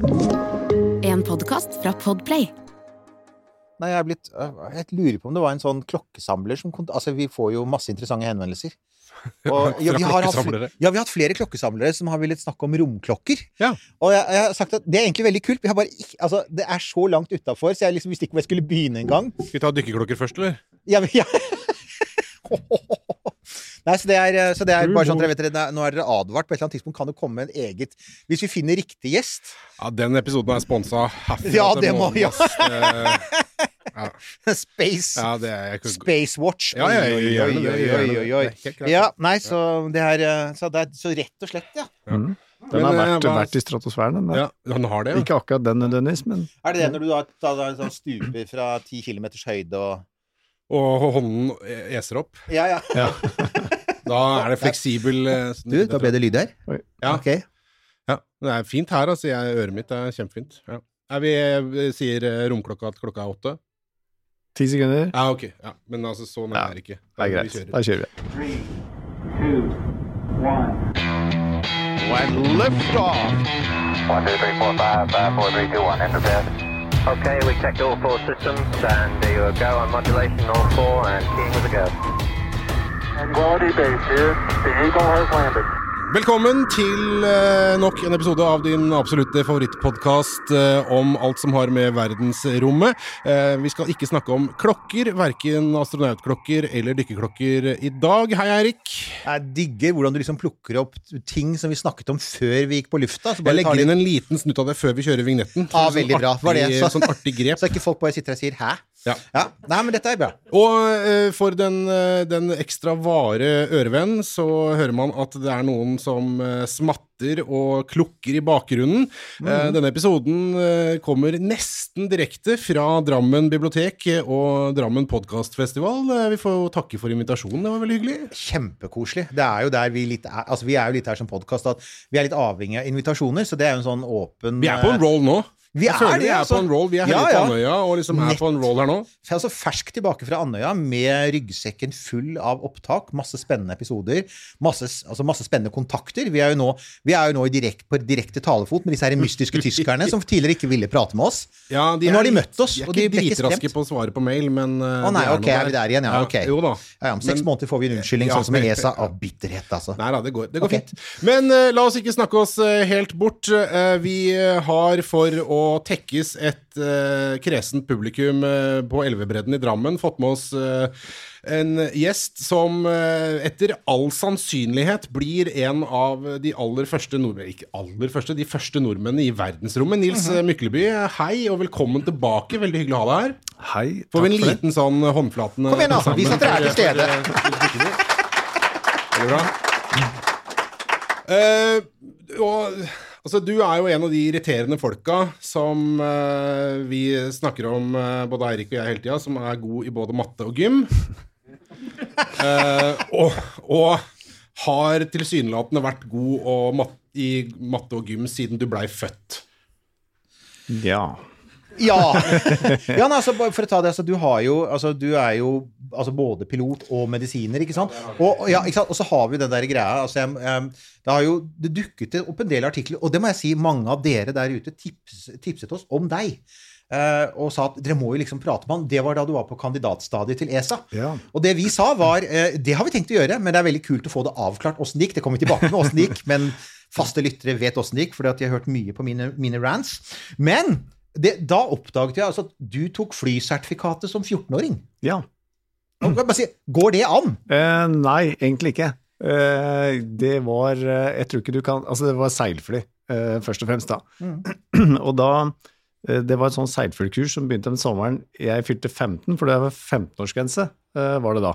En podkast fra Podplay. Nei, jeg, er blitt, øh, jeg lurer på om det var en sånn klokkesamler som Altså, vi får jo masse interessante henvendelser. Og, ja, vi har hatt, klokkesamlere. ja, vi har hatt flere klokkesamlere som har villet snakke om romklokker. Ja. Og jeg, jeg har sagt at det er egentlig veldig kult. Vi har bare ikke, altså, det er så langt utafor, så jeg liksom visste ikke hvor jeg skulle begynne engang. Skal vi ta dykkerklokker først, eller? Ja, men- ja. Nei, så det er, eh, så det er bare sånn at dere vet dere, det er- Nå er dere advart. På et eller annet tidspunkt kan det komme en eget Hvis vi finner riktig gjest Ja, den episoden er sponsa herfra Ja, til det må- ja. ja. Det- Space Ja, det er jeg Space Watch. Ja, ja, ja, ja. Ja, nei, så det er eh, Så, det er, så rett og slett, ja. Den har eh, vært, var... vært i stratosfæren, den der. Ja, den har det, ja. Ikke akkurat den nødvendigvis, men Er det det når du da, da, da sånn stuper fra ti kilometers høyde og Og hånden eser opp. Ja, ja. Da er det fleksibel eh, Du, da ble det lyd her. Ja. Ok. Ja, det er fint her, altså. Jeg, øret mitt er kjempefint. Ja. Er vi, eh, sier eh, romklokka at klokka er åtte? ti sekunder. Ja, ok. Ja. Men altså, så nær Ja, er det ikke. Det er Vi greit. Da kjører vi. Three, two, one. When liftoff. One, two, three, four, five, five, four, three, two, one. Enter bed. Okay, we checked all four systems, and there you go on modulation, all four, and keying with a go. Velkommen til eh, nok en episode av din absolutte favorittpodkast eh, om alt som har med verdensrommet. Eh, vi skal ikke snakke om klokker, verken astronautklokker eller dykkerklokker i dag. Hei, Eirik. Jeg digger hvordan du liksom plukker opp ting som vi snakket om før vi gikk på lufta. Så Jeg legger inn en liten snutt av det før vi kjører vignetten. Ja, Sånn veldig bra. Var det så- Sånn artig grep. så ikke folk bare sitter og sier 'hæ'? Ja. Nei, men dette er bra. Og uh, for den, uh, den ekstra vare ørevenn så hører man at det er noen som uh, smatter og klukker i bakgrunnen. Eh, denne episoden kommer nesten direkte fra Drammen bibliotek og Drammen podkastfestival. Vi får jo takke for invitasjonen, det var veldig hyggelig. Kjempekoselig. Det er jo der vi litt er Altså, vi er jo litt her som podkast at vi er litt avhengig av invitasjoner, så det er jo en sånn åpen Vi er på en roll nå. Vi er det, vi er altså. på en roll. Vi er Ja, ja. på. Andøya og liksom er Nett. på en roll her nå. Jeg er altså fersk tilbake fra Andøya med ryggsekken full av opptak. Masse spennende episoder. Masse, altså masse spennende kontakter. Vi er jo nå, vi er jo nå i direkt, på direkte talefot med disse her mystiske tyskerne som tidligere ikke ville prate med oss. Ja, Men nå har de møtt oss, De er ikke dritraske på å svare på mail, men Å nei, de er ok, er vi der igjen? Ja, ok. Jo da. Om seks Men- måneder får vi en unnskyldning, sånn som med ESA. Av bitterhet, altså. Nei da, det går, det går okay. fint. Men uh, la oss ikke snakke oss uh, helt bort. Uh, vi har for å tekkes et uh, kresent publikum uh, på Elvebredden i Drammen fått med oss uh, en gjest som etter all sannsynlighet blir en av de aller første nordmenn Ikke aller første, de første nordmennene i verdensrommet. Nils mm -hmm. Mykleby, hei og velkommen tilbake. Veldig hyggelig å ha deg her. Hei. Får vi en for det. liten sånn håndflatende Kom igjen, da. Vis at dere er til stede. Veldig bra. Eh, og, altså, du er jo en av de irriterende folka som uh, vi snakker om, uh, både Eirik og jeg, hele tida, som er god i både matte og gym. uh, og, og har tilsynelatende vært god og mat i matte og gym siden du blei født. Ja. Ja! ja nei, altså, for å ta det, altså, du har jo altså, Du er jo altså, både pilot og medisiner, ikke sant? Og, ja, ikke sant? og så har vi den der greia altså, jeg, jeg, Det har jo det dukket opp en del artikler, og det må jeg si, mange av dere der ute tips, tipset oss om deg. Uh, og sa at dere må jo liksom prate med han. Det var da du var på kandidatstadiet til ESA. Ja. Og det vi sa, var uh, Det har vi tenkt å gjøre, men det er veldig kult å få det avklart åssen det gikk. Det kommer vi tilbake med åssen det gikk, men faste lyttere vet åssen det gikk, fordi at de har hørt mye på mine, mine rants. Men det, da oppdaget jeg altså at du tok flysertifikatet som 14-åring. ja. Jeg si, Går det an? Eh, nei, egentlig ikke. Eh, det var eh, Jeg tror ikke du kan Altså, det var seilfly, eh, først og fremst, da. og da eh, Det var et sånn seilflykurs som begynte den sommeren jeg fylte 15, for det var 15-årsgrense, eh, var det da.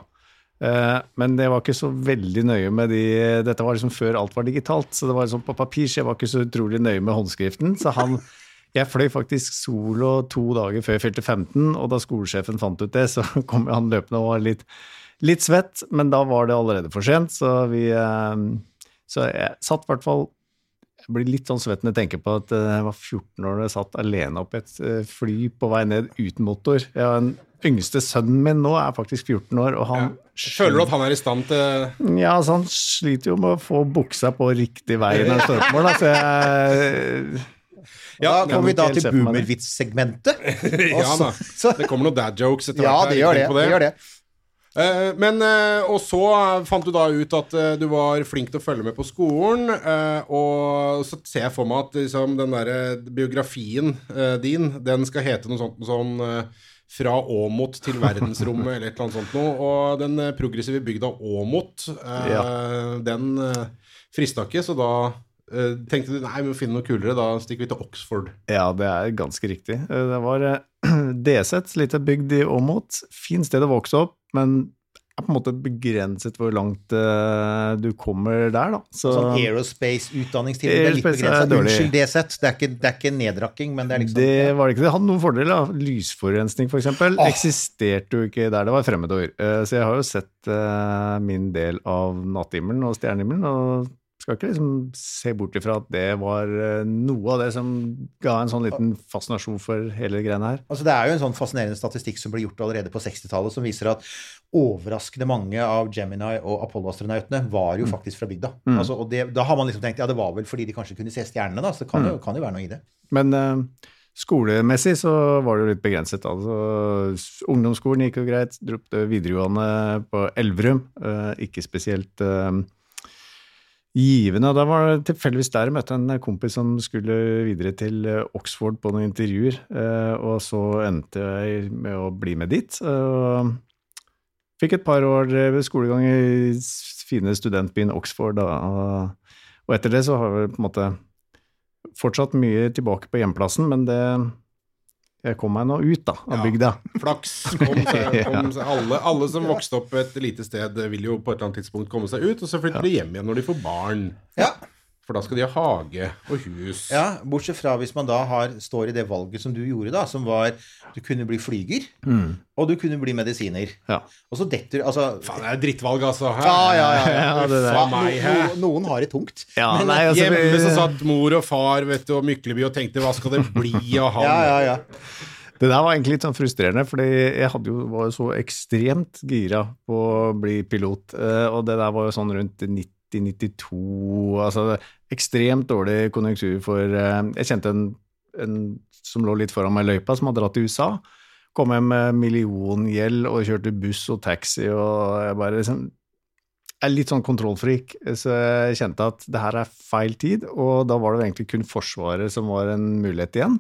Men det var ikke så veldig nøye med de Dette var liksom før alt var digitalt, så det var liksom på papir, så jeg var ikke så utrolig nøye med håndskriften. Så han Jeg fløy faktisk solo to dager før jeg fylte 15, og da skolesjefen fant ut det, så kom han løpende og var litt, litt svett, men da var det allerede for sent, så vi eh, Så jeg satt i hvert fall jeg blir litt sånn svett når jeg tenker på at eh, jeg var 14 år da jeg satt alene opp i et eh, fly på vei ned uten motor. Jeg har en yngste sønnen min nå er faktisk 14 år, og han Føler du at han er i stand til Ja, altså han sliter jo med å få buksa på riktig vei når han står på mål. Altså jeg Ja, da kommer vi da til boomervits-segmentet. Ja da. Det kommer noen dad jokes etter Ja, hvert. det gjør det. det gjør det. Eh, men, eh, og så fant du da ut at eh, du var flink til å følge med på skolen, og så ser jeg for meg at liksom, den der biografien din, den skal hete noe sånt sånn fra Åmot til verdensrommet, eller et eller annet sånt noe. Og den progressive bygda Åmot, eh, den frista ikke, så da tenkte du nei, vi må finne noe kulere, da stikker vi til Oxford. Ja, det er ganske riktig. Eh, Det var Deset, DZ, lite bygd i Åmot. Fint sted å vokse opp, men er på en måte begrenset hvor langt uh, du kommer der, da. Så, Sånn aerospace-utdanningstilbud. Er litt Aerospace begrenset. Unnskyld. Det er ikke, det er ikke nedrakking, men det er liksom det ja. var det ikke. Det hadde noen fordeler. da. Lysforurensning, f.eks., eksempel eksisterte jo ikke der det var fremmedord. Uh, Så jeg har jo sett uh, min del av natthimmelen og stjernehimmelen, og skal ikke liksom se bort ifra at det var eh, noe av det som ga en sånn liten fascinasjon for hele greiene her. Altså, det er jo en sånn fascinerende statistikk som ble gjort allerede på 60-tallet, som viser at overraskende mange av Gemini og Apollo-astronautene var jo faktisk fra bygda. Altså, og det, da har man liksom tenkt ja, det var vel fordi de kanskje kunne se stjernene, da. Så det kan, jo, kan jo være noe i det. Men uh, skolemessig så var det jo litt begrenset. Altså, ungdomsskolen gikk jo greit, dro opp videregående på Elverum. Uh, ikke spesielt eh, givende. Da var det tilfeldigvis der jeg møtte en kompis som skulle videre til eh, Oxford på noen intervjuer. eh, og så endte jeg med å bli med dit. og fikk et par år ved skolegang i fine studentbyen Oxford. Da. Og etter det så har vi på en måte fortsatt mye tilbake på hjemplassen, men det Jeg kom meg nå ut, da, av Ja. bygda. Flaks kom seg, kom seg alle, alle som vokste opp et lite sted, vil jo på et eller annet tidspunkt komme seg ut, og så flytter de hjem igjen når de får barn. Ja. For da skal de ha hage og hus. ja, Bortsett fra hvis man da har, står i det valget som du gjorde, da, som var du kunne bli flyger, og du kunne bli medisiner. Ja. Og så detter altså Faen, det er drittvalg, altså. Ja, ja, ja. ja. Ja, det. Faen meg, hæ? No, noen har det tungt. Ja, Men, nei, altså, Hjemme så satt mor og far vet du, og Mykleby og tenkte hva skal det bli av han? Ja, ja, ja. Det der var egentlig litt sånn frustrerende, fordi jeg hadde jo, var jo så ekstremt gira på å bli pilot. eh, Og det der var jo sånn rundt 90-92 Altså ekstremt dårlig konjunktur for eh, Jeg kjente en, en som lå litt foran meg i løypa, som hadde dratt til USA. Kom hjem med milliongjeld og kjørte buss og taxi, og jeg bare liksom jeg er litt sånn kontrollfrik, så jeg kjente at det her er feil tid, og da var det egentlig kun Forsvaret som var en mulighet igjen.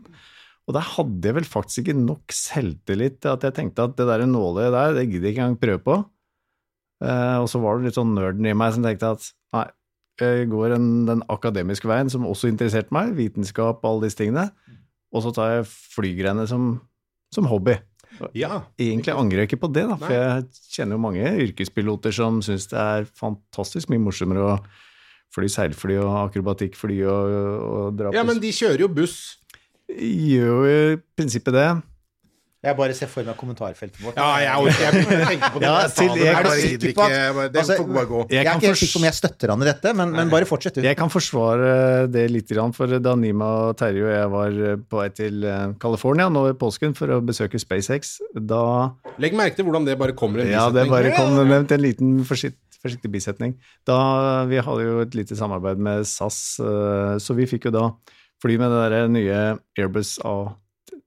Og der hadde jeg vel faktisk ikke nok selvtillit til at jeg tenkte at det der nåløyet der, det gidder jeg ikke engang prøve på. Eh, og så var det litt sånn nerden i meg som tenkte at nei, jeg går en, den akademiske veien, som også interesserte meg, vitenskap og alle disse tingene, og så tar jeg flygreiene som, som hobby. Ja. Egentlig angrer jeg ikke på det, da, for jeg kjenner jo mange yrkespiloter som syns det er fantastisk mye morsommere å fly seilfly og akrobatikkfly og, og dra på ja, men de kjører jo buss. Gjør jo i prinsippet det. Jeg bare ser for meg kommentarfeltet vårt. Ja, jeg orker ikke å tenke på det. Ja, jeg til- det, jeg men er bare sikker ikke, jeg Det altså, får bare gå. Jeg Jeg er ikke helt sikker på om jeg støtter han i dette, men, men bare fortsett, du. Jeg kan forsvare det litt, for da Nima og Terje og jeg var på vei til eh, California nå i påsken for å besøke SpaceX, da Legg merke til hvordan det bare kommer en Ja, det bare kom nevnt en liten forsikt, forsiktig bisetning. Da, vi hadde jo et lite samarbeid med SAS, eh, så vi fikk jo da fly med det der nye Airbus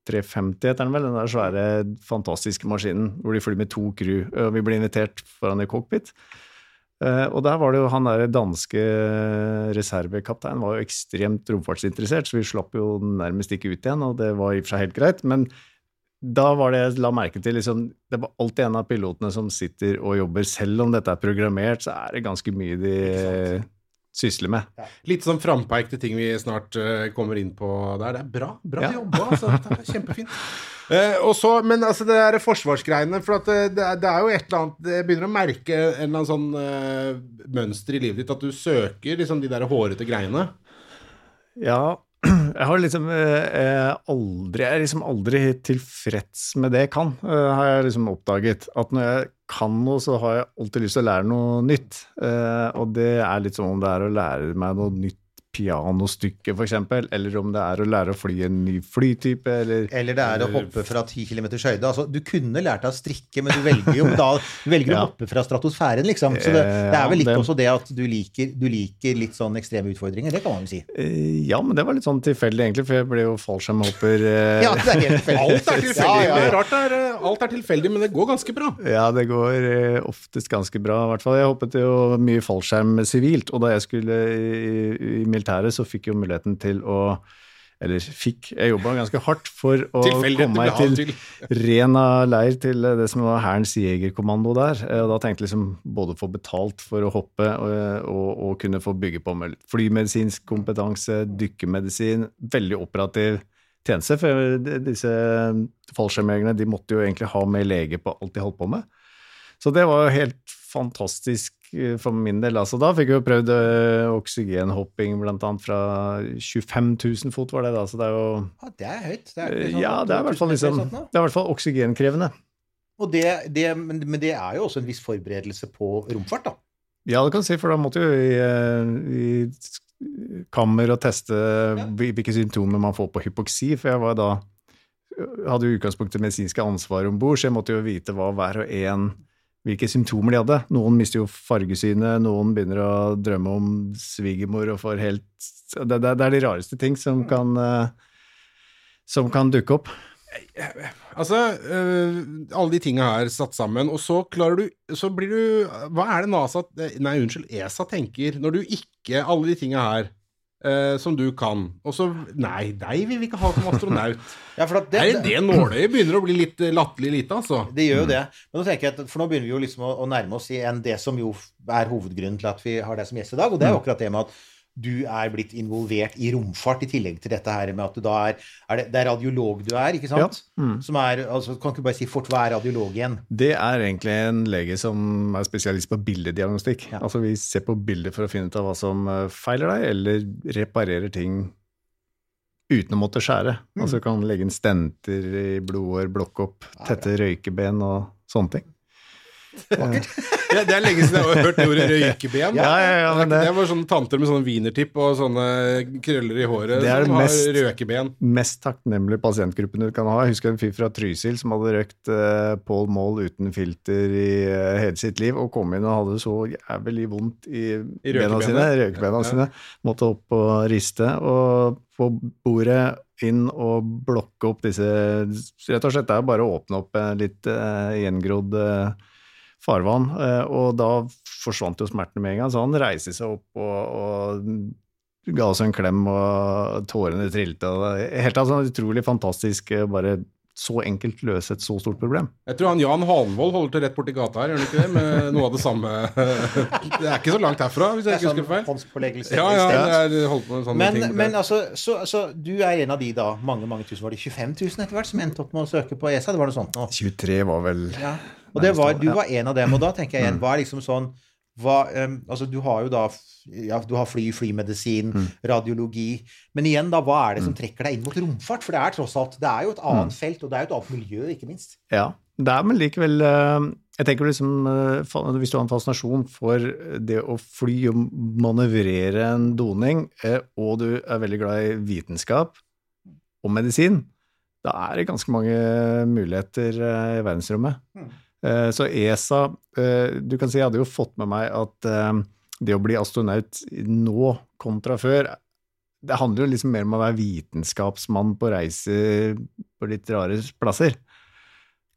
A350, heter den vel, den der svære, fantastiske maskinen hvor de flyr med to crew. Og vi ble invitert foran i cockpit. Eh, Og der var det jo han der danske reservekapteinen var jo ekstremt romfartsinteressert, så vi slapp jo nærmest ikke ut igjen, og det var i og for seg helt greit. Men da var det jeg la merke til liksom, Det var alltid en av pilotene som sitter og jobber. Selv om dette er programmert, så er det ganske mye de sysler med. Litt sånn frampeik til ting vi snart uh, kommer inn på der. Det er bra. Bra Ja. jobba, altså. Det er kjempefint. Uh, og så, men altså det der forsvarsgreiene, for at det, det, er, er jo et eller annet Jeg begynner å merke en eller annen sånn uh, mønster i livet ditt, at du søker liksom de der hårete greiene. Ja, jeg har liksom eh, aldri Jeg er liksom aldri tilfreds med det jeg kan, eh, har jeg liksom oppdaget. At når jeg kan noe, så har jeg alltid lyst til å lære noe nytt. Eh, og det er litt som om det er å lære meg noe nytt pianostykke, f.eks., eller om det er å lære å fly en ny flytype, eller Eller det er å hoppe fra 10 km høyde. Altså, du kunne lært deg å strikke, men du velger jo da du velger Ja. å hoppe fra stratosfæren, liksom. Så det, det er vel litt Ja, det- også det at du liker, du liker litt sånn ekstreme utfordringer. Det kan man jo si. Eh, Ja, men det var litt sånn tilfeldig, egentlig, for jeg ble jo fallskjermhopper eh, Ja, det er helt tilfeldig. Alt er tilfeldig. Ja, ja, Det er rart det er, eh, alt er tilfeldig, men det går ganske bra. Ja, det går eh, oftest ganske bra, i hvert fall. Jeg hoppet jo mye fallskjerm sivilt, og da jeg skulle i, i militæret, så fikk jeg muligheten til å eller fikk, jeg jobba ganske hardt for å komme meg til til. Rena leir til det som var Hærens jegerkommando der. Eh, Og da tenkte jeg liksom både få betalt for å hoppe og, og, og kunne få bygge på med flymedisinsk kompetanse, dykkemedisin, veldig operativ tjeneste. For disse fallskjermjegerne de måtte jo egentlig ha med lege på alt de holdt på med. Så det var jo helt fantastisk eh, for min del. Altså, da fikk vi jo prøvd øh, oksygenhopping blant annet fra 25 000 fot, var det da. Så det er jo Ja, det er høyt. Det er ikke sånn Ja, det er i hvert fall liksom. Det er i hvert fall oksygenkrevende. Og det, det, men, det er jo også en viss forberedelse på romfart, da. Ja, det kan du si, for da måtte jo i, eh, i kammer og teste ja. hvilke symptomer man får på hypoksi, for jeg var da hadde jo utgangspunktet medisinske ansvar om bord, så jeg måtte jo vite hva hver og en hvilke symptomer de hadde. Noen mister jo fargesynet, noen begynner å drømme om svigermor og får helt det, det, det er de rareste ting som kan, eh, som kan dukke opp. Altså, øh, alle de tinga her satt sammen, og så klarer du Så blir du Hva er det NASA Nei, unnskyld, ESA tenker når du ikke Alle de tinga her øh, som du kan, og så Nei, deg vil vi ikke ha som astronaut. Ja, for det, det, det nåløyet begynner å bli litt øh, latterlig lite, altså. Det gjør jo det. Men nå tenker jeg at, For nå begynner vi jo liksom å, å nærme oss igjen det som jo er hovedgrunnen til at vi har deg som gjest i dag, og det er jo akkurat det med at du er blitt involvert i romfart, i tillegg til dette her med at du da er, er det, det er radiolog du er, ikke sant? Ja. Mm. Som er, altså, Kan ikke du bare si fort hva er radiolog igjen? Det er egentlig en lege som er spesialist på bildediagnostikk. Ja. Altså vi ser på bilder for å finne ut av hva som eh, feiler deg, eller reparerer ting uten å måtte skjære. Mm. Altså kan legge inn stenter i blodår, blokke opp tette røykeben og sånne ting. Ja, det er lenge siden jeg har hørt ordet røykeben. Ja, ja, det, det- var sånne tanter med sånne wienertipp og sånne krøller i håret Det er som mest- har røykeben. Mest takknemlige pasientgruppen du kan ha. Jeg husker en fyr fra Trysil som hadde røkt uh, Paul Mall uten filter i uh, hele sitt liv, og kom inn og hadde så jævlig vondt i, I bena sine, røykebena sine. Måtte opp og riste, og på bordet inn og blokke opp disse Rett og slett det er bare å åpne opp eh, litt uh, gjengrodd eh, farvann, eh, og da forsvant jo smertene med en gang, så han reiste seg opp og, og ga oss en klem, og tårene trilte. Og det- helt altså, utrolig fantastisk, eh, bare så enkelt løse et så stort problem. Jeg tror han Jan Hanvold holder til rett borti gata her, gjør han ikke det? Med noe av det samme Det er ikke så langt herfra, hvis jeg ikke sånn husker feil. håndspåleggelse. Ja, ja, det er holdt på med sånne Men, ting. men altså, så, så du er en av de da, mange mange tusen, var det 25 000 etter hvert, som endte opp med å søke på ESA? Det var noe sånt nå. 23 var vel Ja. Og det var, du var en av dem, og da tenker jeg igjen, hva er liksom sånn hva, um, altså Du har jo da ja, du har fly, flymedisin, radiologi. Men igjen, da, hva er det som trekker deg inn mot romfart? For det er tross alt Det er jo et annet felt, og det er jo et annet miljø, ikke minst. Ja, det er men likevel eh, Jeg tenker liksom eh, Hvis du har en fascinasjon for det å fly og manøvrere en doning, eh, og du er veldig glad i vitenskap og medisin, da er det ganske mange muligheter i verdensrommet. Mm. Eh, Så ESA eh, Du kan si jeg hadde jo fått med meg at eh, det å bli astronaut nå kontra før det handler jo liksom mer om å være vitenskapsmann på reise på litt rare plasser.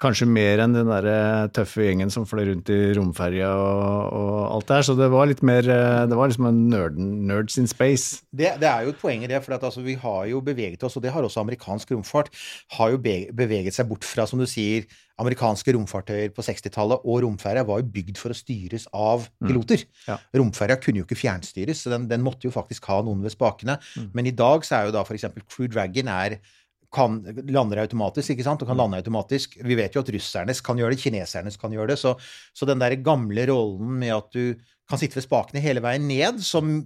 Kanskje mer enn den der eh, tøffe gjengen som fløy rundt i romferja og, og alt det her. Så det var litt mer eh, Det var liksom en nerd, nerds in space. Det, det er jo et poeng i det, for at, altså, vi har jo beveget oss, og det har også amerikansk romfart, har jo beveget seg bort fra, som du sier, amerikanske romfartøyer på 60-tallet, og romferja var jo bygd for å styres av piloter. Ja. Romferja kunne jo ikke fjernstyres, så den, den måtte jo faktisk ha noen ved spakene. Men i dag så er jo da f.eks. Crew Dragon er kan, lander automatisk, ikke sant, og kan lande automatisk. Vi vet jo at russernes kan gjøre det, kinesernes kan gjøre det. Så, så den der gamle rollen med at du kan sitte ved spakene hele veien ned, som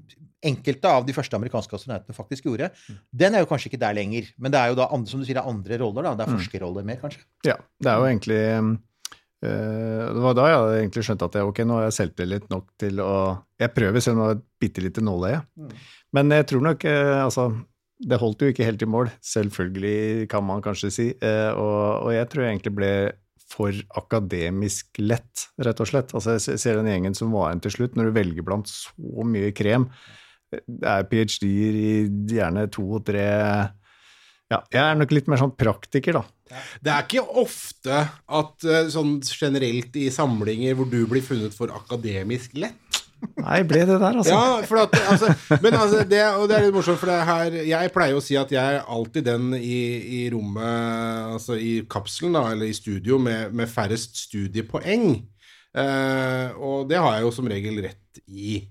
enkelte av de første amerikanske astronautene faktisk gjorde, den er jo kanskje ikke der lenger. Men det er jo da, andre, som du sier, det er andre roller, da. Det er forskerroller mer, kanskje. Ja, det er jo egentlig Eh, Det var da jeg egentlig skjønte at jeg, ok, nå har jeg selvtillit nok til å Jeg prøver selv om det var et bitte lite nåløye. Men jeg tror nok eh, Altså, det holdt jo ikke helt i mål. Selvfølgelig, kan man kanskje si. Eh, Og, og jeg tror jeg egentlig ble for akademisk lett, rett og slett. Altså, jeg ser- den gjengen som var igjen til slutt, når du velger blant så mye krem. Det er ph.d.-er i gjerne to og tre Ja, jeg er nok litt mer sånn praktiker, da. Det er ikke ofte at eh, sånn generelt i samlinger hvor du blir funnet for akademisk lett. Nei, ble det der, altså. Ja, for at, altså, men altså, det, og det er litt morsomt, for det her Jeg pleier å si at jeg er alltid den i, i rommet, altså i kapselen, da, eller i studio, med, med færrest studiepoeng. Eh, og det har jeg jo som regel rett i.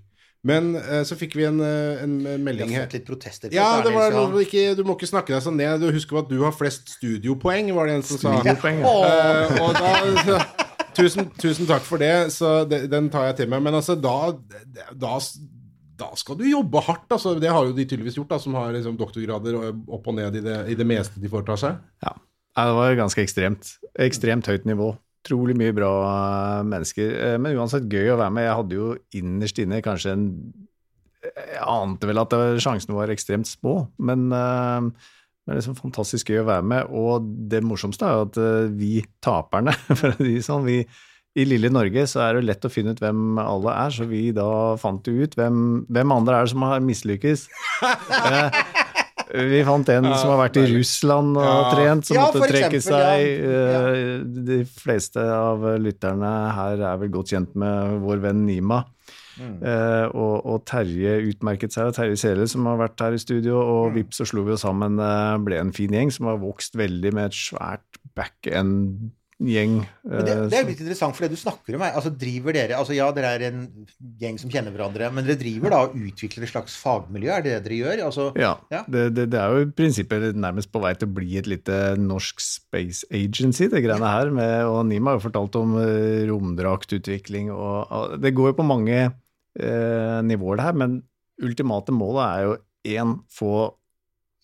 Men eh, så fikk vi en, eh, en melding her. litt protester. på Ja, det var noe, ikke, du må ikke snakke deg sånn ned. Du husker at du har flest studiopoeng, var det en som sa. Studiopoeng, ja. Eh, og da tusen, tusen takk for det, så det, den tar jeg til meg. Men altså, da, da, da skal du jobbe hardt. Altså. Det har jo de tydeligvis gjort, da, som har liksom, doktorgrader opp og ned i det, i det meste de foretar seg. Ja. Det var ganske ekstremt. Ekstremt høyt nivå. Utrolig mye bra eh, mennesker. Eh, Men uansett gøy å være med. Jeg hadde jo innerst inne kanskje en Jeg ante vel at sjansene var ekstremt små, men eh, det er liksom fantastisk gøy å være med. Og det morsomste er jo at eh, vi taperne, for å si sånn, vi i lille Norge så er det lett å finne ut hvem alle er, så vi da fant jo ut hvem, hvem andre er det som har mislykkes. Eh, vi fant en som har vært i Russland og Ja. trent, som Ja, måtte trekke eksempel, seg. Eh, De fleste av lytterne her er vel godt kjent med vår venn Nima. Mm. Eh, og, og Terje utmerket seg, og Terje Sele som har vært her i studio, og Mm. vips så slo vi oss sammen, eh, ble en fin gjeng som har vokst veldig med et svært back-end-gjeng. Men det, eh, det er litt interessant, for det du snakker om er, altså driver dere altså Ja, dere er en gjeng som kjenner hverandre, men dere driver da og utvikler et slags fagmiljø? Er det det dere gjør? Altså, Ja, Ja. Det, det, det er jo i prinsippet nærmest på vei til å bli et lite norsk space agency, det greiene her. Med, og Nima har jo fortalt om eh, romdraktutvikling og, og Det går jo på mange eh, nivåer, det her, men ultimate målet er jo én, få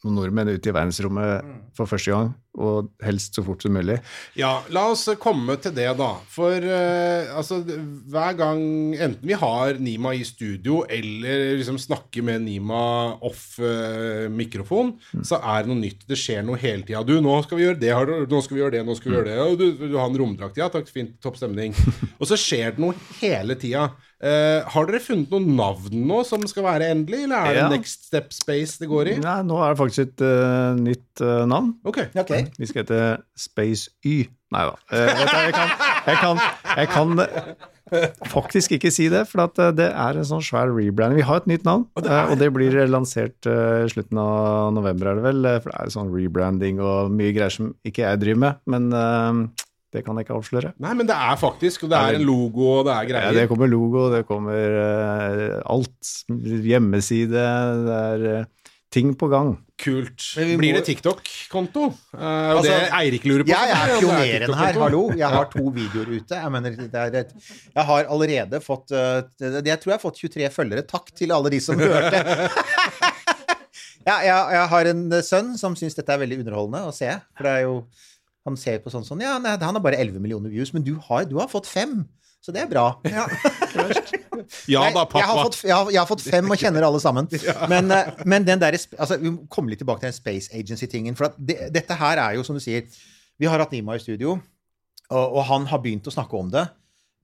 nordmenn ut i verdensrommet for første gang, og helst så fort som mulig. Ja, la oss komme til det, da. For uh, altså, hver gang enten vi har Nima i studio, eller liksom snakker med Nima off uh, mikrofon, så er det noe nytt. Det skjer noe hele tida. Du, nå skal vi gjøre det, nå skal vi gjøre det, nå skal vi gjøre det. Og du, du har en romdrakt. Ja, takk, fint, topp stemning. Og så skjer det noe hele tida. Uh, har dere funnet noen navn nå som skal være endelig, eller er det Ja. Next Step Space det går i? Nei, nå er det faktisk et uh, nytt uh, navn. Ok. Vi skal hete Space Y. Nei da. Eh, jeg, kan, jeg, kan, jeg kan faktisk ikke si det, for at eh, det er en sånn svær rebranding. Vi har et nytt navn, eh, og det blir lansert eh, i slutten av november, er det vel. eh, For det er sånn rebranding og mye greier som ikke jeg driver med, men eh, det kan jeg ikke avsløre. Nei, men det er faktisk, og det er en logo, og det er greier. Ja, det kommer logo, det kommer eh, alt. Hjemmeside, det er eh, ting på gang. Kult. Men vi Blir må- det TikTok-konto? Uh, Altså, det Eirik lurer på. Jeg er pioneren her, hallo. Jeg har to videoer ute. Jeg mener, det er et, jeg har allerede fått uh, det- Jeg tror jeg har fått 23 følgere. Takk til alle de som hørte. ja, jeg, jeg har en eh, sønn som syns dette er veldig underholdende å se. For det er jo Han ser på sånn sånn Ja, nei, han har bare 11 millioner views, men du har, du har fått fem. Så det er bra. Ja. Ja da, pappa. Jeg har, fått, jeg, har, jeg har fått fem og kjenner alle sammen. Men, eh, men den der, altså, vi må komme litt tilbake til den Space Agency-tingen. For at det, dette her er jo, som du sier Vi har hatt Nima i studio, og, og han har begynt å snakke om det.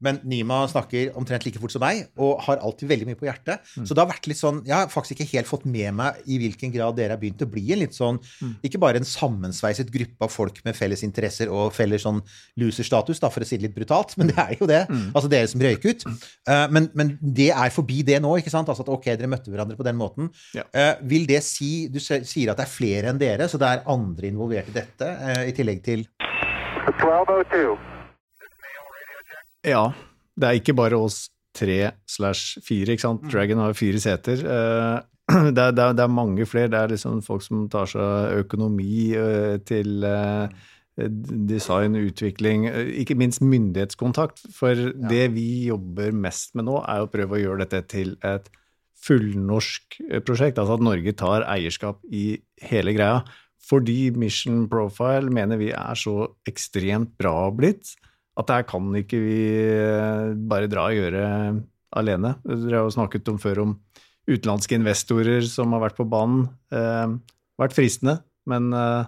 Men Nima snakker omtrent like fort som meg, og har alltid veldig mye på hjertet. Så det har vært litt sånn Jeg har faktisk ikke helt fått med meg i hvilken grad dere har begynt å bli en litt sånn Ikke bare en sammensveiset gruppe av folk med felles interesser og felles sånn loser-status, da, for å si det litt brutalt, men det er jo det. Altså dere som røyk ut. Uh, men, men det er forbi det nå, ikke sant? Altså at ok, dere møtte hverandre på den måten. Ja. Uh, vil det si Du sier at det er flere enn dere, så det er andre involvert i dette, uh, i tillegg til 1202. Ja, det er ikke bare oss tre slash fire, ikke sant. Dragon har fire seter. Eh, Det er, det, er, det er mange flere. Det er liksom folk som tar seg økonomi eh, til eh, design, utvikling, ikke minst myndighetskontakt. For det vi jobber mest med nå, er å prøve å gjøre dette til et fullnorsk prosjekt. Altså at Norge tar eierskap i hele greia. Fordi Mission Profile mener vi er så ekstremt bra blitt at det her kan ikke vi eh, bare dra og gjøre alene. Dere har jo snakket om før om utenlandske investorer som har vært på banen. Eh, vært fristende, men eh,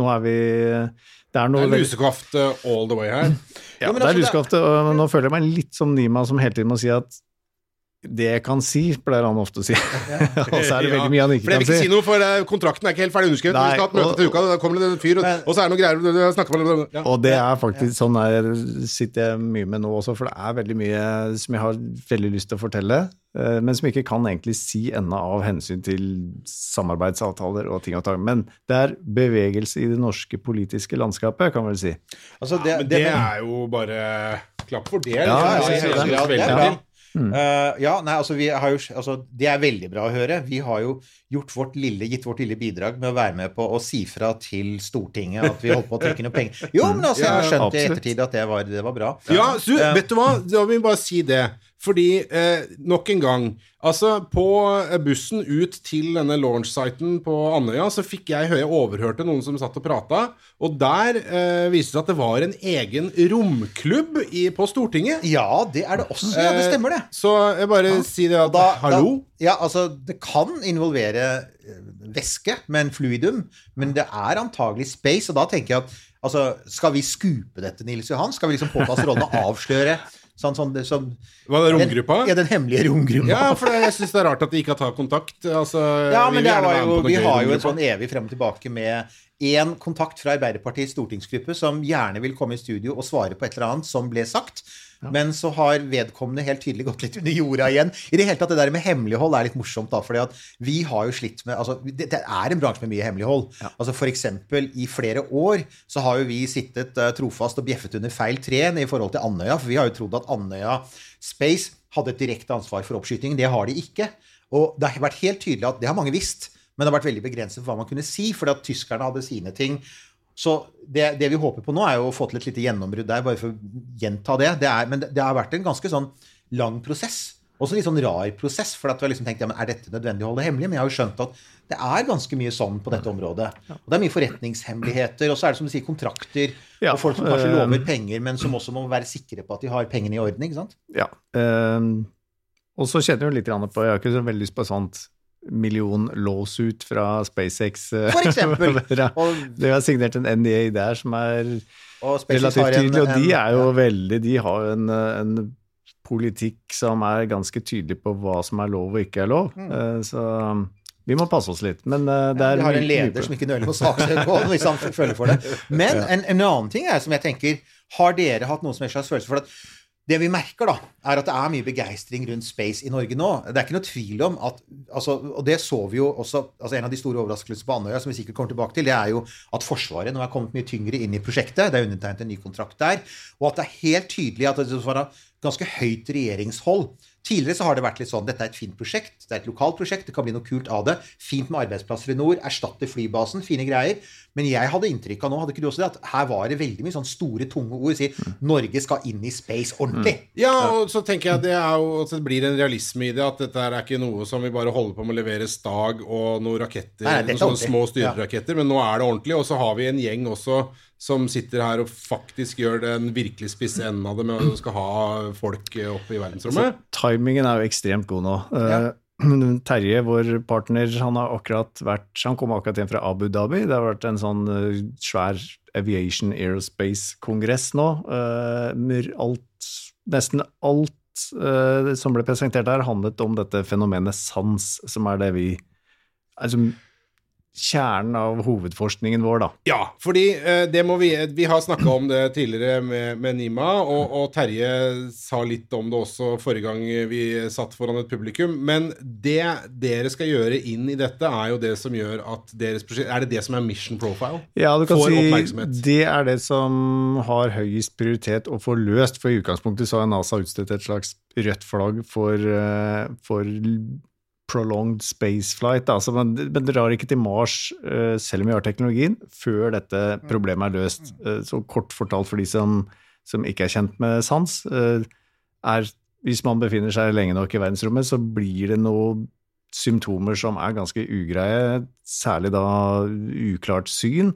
nå er vi Det er Det noe er lusekoft eh, all the way her. Ja, men det er lusekofte, det- og nå føler jeg meg litt som Nima som hele tiden må si at det jeg kan si, pleier han ofte å si. og så er det veldig mye han ikke for det kan vil ikke si. si noe, for eh, kontrakten er ikke helt ferdig underskrevet. Nei, Vi skal ha et møte og- til uka, da kommer det en fyr, og, og så er det noe greier du snakker med ja. Og det er faktisk sånn jeg sitter jeg mye med nå også, for det er veldig mye som jeg har veldig lyst til å fortelle, eh, men som jeg ikke kan egentlig si ennå av hensyn til samarbeidsavtaler og ting og tang. Men det er bevegelse i det norske politiske landskapet, kan man vel si. Altså, det, Men det er jo bare klapp for det. Ja, jeg, jeg, Jeg jeg, synes jeg, det er Eh, ja, nei, altså, vi har jo, altså, det er veldig bra å høre. Vi har jo gjort vårt lille, gitt vårt lille bidrag med å være med på å si fra til Stortinget at vi holdt på å trekke noe penger. Jo, men altså, jeg har skjønt i ettertid at det var, det var bra. Ja, så, Eh, vet du hva? Da vil vi bare si det. Fordi, eh, nok en gang Altså, på eh, bussen ut til denne launch-siten på Andøya, så fikk jeg høre overhørte noen som satt og prata, og der eh, viste det seg at det var en egen romklubb i, på Stortinget. Ja, det er det også. Ja, det stemmer, det. Eh, Så jeg bare sier det at Da, Hallo? Da, ja, altså, det kan involvere eh, væske med en fluidum, men det er antagelig space, og da tenker jeg at altså, skal vi skupe dette, Nils Johan? Skal vi liksom påta oss rollen å avsløre sånn, sånn, det- sånn Var det romgruppa? Den, ja, den hemmelige romgruppa. Ja, for det, jeg syns det er rart at de ikke har tatt kontakt. Altså, Ja, men vi, det var jo, vi har jo en sånn evig frem og tilbake med én kontakt fra Arbeiderpartiets stortingsgruppe som gjerne vil komme i studio og svare på et eller annet som ble sagt. Men så har vedkommende helt tydelig gått litt under jorda igjen. I det hele tatt, det der med hemmelighold er litt morsomt, da. fordi at vi har jo slitt med altså, det, det er en bransje med mye hemmelighold. Altså For eksempel i flere år så har jo vi sittet uh, trofast og bjeffet under feil tren i forhold til Andøya. For vi har jo trodd at Andøya Space hadde et direkte ansvar for oppskyting. Det har de ikke. Og det har vært helt tydelig at det har mange visst. Men det har vært veldig begrenset for hva man kunne si, fordi at tyskerne hadde sine ting. Så det, det vi håper på nå, er jo å få til et lite gjennombrudd der, bare for å gjenta det. det er, men det, har vært en ganske sånn lang prosess. Også litt sånn rar prosess, for at vi har liksom tenkt ja, men er dette nødvendig å holde hemmelig? Men jeg har jo skjønt at det er ganske mye sånn på dette området. Og det er mye forretningshemmeligheter, og så er det som du sier, kontrakter. Ja, og folk som kanskje øh, lover penger, men som også må være sikre på at de har pengene i orden. ikke sant? Ja. Um, og så kjenner jeg jo litt på Jeg har ikke så veldig lyst på et sånt million-lawsuit fra SpaceX. eh, For eksempel. Og, har signert en NDA der som er relativt tydelig, og de er jo veldig De har jo en, eh, en politikk som er ganske tydelig på hva som er lov og ikke er lov. Mm. Så um, vi må passe oss litt. Men eh, det er Vi har en leder som ikke nøler med å saksøke på hvis han føler for det. Men en, en annen ting er som jeg tenker Har dere hatt noen som helst slags følelse for at det vi merker, da, er at det er mye begeistring rundt space i Norge nå. Det er ikke noe tvil om at altså, Og det så vi jo også altså En av de store overraskelsene på Andøya, som vi sikkert kommer tilbake til, det er jo at Forsvaret nå er kommet mye tyngre inn i prosjektet. Det er undertegnet en ny kontrakt der. Og at det er helt tydelig at det var ganske høyt regjeringshold. Tidligere så har det vært litt sånn dette er et fint prosjekt, det er et lokalt prosjekt, det kan bli noe kult av det. Fint med arbeidsplasser i nord, erstatte flybasen, fine greier. Men jeg hadde inntrykk av nå, hadde ikke du også det, at her var det veldig mye sånn store, tunge ord. Sier Norge skal inn i space ordentlig. Ja, og så tenker jeg det, er jo, at det blir en realisme i det. At dette er ikke noe som vi bare holder på med å levere stag og noen raketter, Nei, noen sånne små styreraketter, men nå er det ordentlig. Og så har vi en gjeng også som sitter her og faktisk gjør den virkelig spisse enden av det med å skal ha folk oppe opp i verdensrommet. Timingen er jo ekstremt god nå. Eh, Terje, vår partner, han har akkurat vært Han kom akkurat hjem fra Abu Dhabi. Det har vært en sånn eh, svær aviation aerospace-kongress nå. eh, alt, nesten alt eh, som ble presentert der, handlet om dette fenomenet sans, som er det vi Altså kjernen av hovedforskningen vår, da. Ja, fordi eh, det må vi Vi har snakka om det tidligere med, med Nima, og, og Terje sa litt om det også forrige gang vi satt foran et publikum. Men det dere skal gjøre inn i dette, er jo det som gjør at deres prosjekt Er det det som er mission profile? Ja, du kan Får si det er det som har høyest prioritet å få løst, for i utgangspunktet så har NASA utstedt et slags rødt flagg for, eh, for prolonged spaceflight. Altså, men det drar ikke til Mars, uh, selv om vi har teknologien, før dette problemet er løst. Uh, Så kort fortalt for de som, som ikke er kjent med sans, uh, er hvis man befinner seg lenge nok i verdensrommet, så blir det noen symptomer som er ganske ugreie, særlig da uklart syn.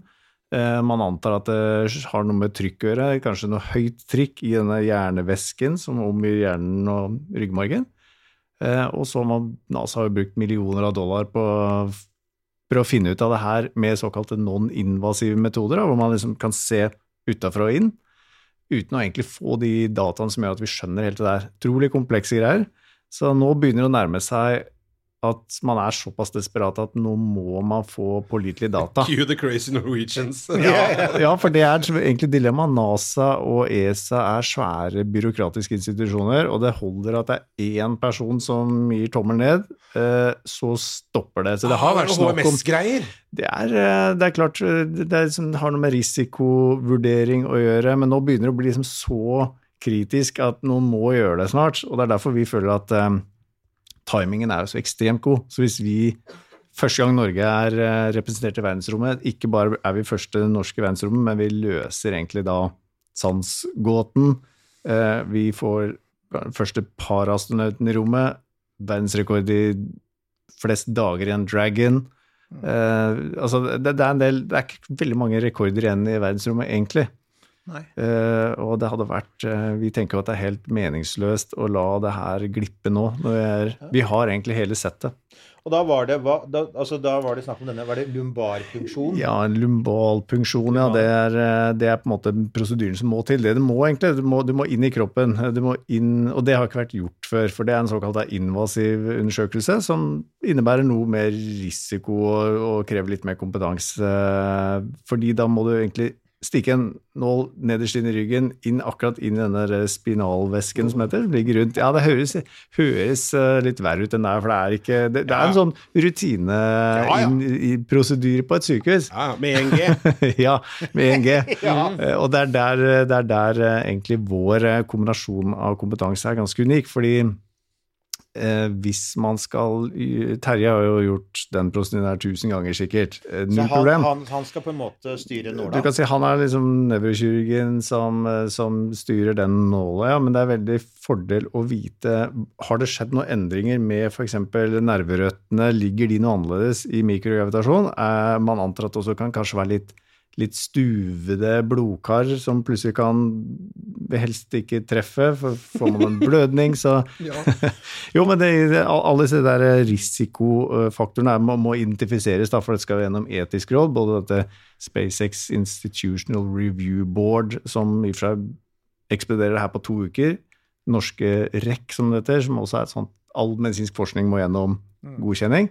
Man antar at det har noe med trykk å gjøre, kanskje noe høyt trykk i denne hjernevæsken som omgir hjernen og ryggmargen. Eh, Og så man, NASA har jo brukt millioner av dollar på, prøve å finne ut av det her med såkalte non-invasive metoder, hvor man liksom kan se utafra og inn, uten å egentlig få de dataene som gjør at vi skjønner helt det der. Utrolig komplekse greier. Så nå begynner det å nærme seg at man er såpass desperat at nå må man få pålitelige data. Cue the crazy Norwegians. Ja, for det er egentlig dilemmaet. NASA og ESA er svære byråkratiske institusjoner, og det holder at det er én person som gir tommel ned, eh, så stopper det. Så det har vært snakk om HMS-greier. det er, eh, det er klart det, er liksom, det har noe med risikovurdering å gjøre, men nå begynner det å bli liksom så kritisk at noen må gjøre det snart. Og det er derfor vi føler at eh, timingen er jo så ekstremt god. Så hvis vi første gang Norge er eh, representert i verdensrommet, ikke bare er vi første norske i verdensrommet, men vi løser egentlig da sandsgåten. Eh, vi får første parastronauten i rommet, verdensrekord i flest dager i en Dragon. Eh, altså det, det, er en del, det er ikke veldig mange rekorder igjen i verdensrommet, egentlig. Eh, og det hadde vært uh, Vi tenker at det er helt meningsløst å la det her glippe nå. Vi, er, vi har egentlig hele settet. Og da var det, hva, da, altså, da var det snakk om denne Var det lumbarfunksjon? Ja, en lumbalpunksjon, ja. Det er, eh, det er på en måte prosedyren som må til. Det du må egentlig, du må, du må inn i kroppen. Du må inn, og det har ikke vært gjort før, for det er en såkalt invasiv undersøkelse som innebærer noe mer risiko og, og krever litt mer kompetanse. Fordi da må du egentlig stikke en nål nederst inn i ryggen, inn akkurat inn i denne der spinalvæsken som heter, ligger rundt. Ja, det høres, høres eh, litt verre ut enn det er, for det er ikke Det, det er en sånn rutine ja. ja. på et sykehus. Ja, med 1G. ja, med 1G. Eh, Og det er der, det er der eh, egentlig vår eh, kombinasjon av kompetanse er ganske unik. Fordi eh, hvis man skal Terje har jo gjort den prosedyren her tusen ganger sikkert. Eh, Null problem. han, han skal på en måte styre Du kan si Han er liksom nevrokirurgen som, eh, som styrer den nåla, ja, men det er veldig fordel å vite Har det skjedd noen endringer med f.eks. nerverøttene? Ligger de noe annerledes i mikrogravitasjon? Eh, man antar at det også kan kanskje være litt, litt stuvede blodkar som plutselig kan helst ikke treffe, for får man en blødning, så Jo, men det, alle disse der risikofaktorene må, må identifiseres, da, for det skal gjennom etisk råd. Både dette SpaceX Institutional Review Board, som i og for seg ekspederer her på to uker. Norske REC, som det heter, som også er et sånt All medisinsk forskning må gjennom godkjenning.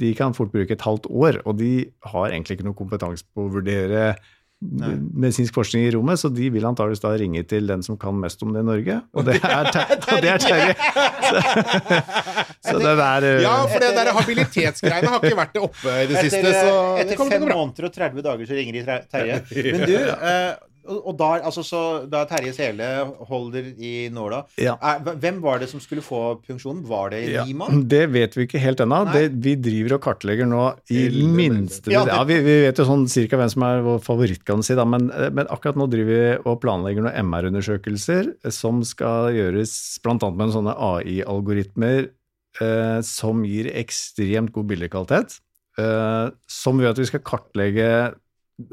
De kan fort bruke et halvt år, og de har egentlig ikke noe kompetanse på å vurdere medisinsk forskning i rommet, så de vil antakeligvis da ringe til den som kan mest om det i Norge, og det er, Ter- og det er Terje. Så, det der uh... Ja, for det der habilitetsgreiene har ikke vært det oppe i det Etter, siste, så etter det fem måneder og 30 dager så ringer de Terje. Men du, uh, og, og da, altså, så, da Terje Sele holder i nåla Ja. er, Hvem var det som skulle få funksjonen? Var det Ja, Riemann? det vet vi ikke helt ennå. Vi driver og kartlegger nå i minste Ja, ja, vi, vi vet jo sånn cirka hvem som er vår favoritt, kan du si, da. Men, eh, men akkurat nå driver vi og planlegger noen MR-undersøkelser som skal gjøres bl.a. med sånne AI-algoritmer eh, som gir ekstremt god bildekvalitet. Eh, som gjør at vi skal kartlegge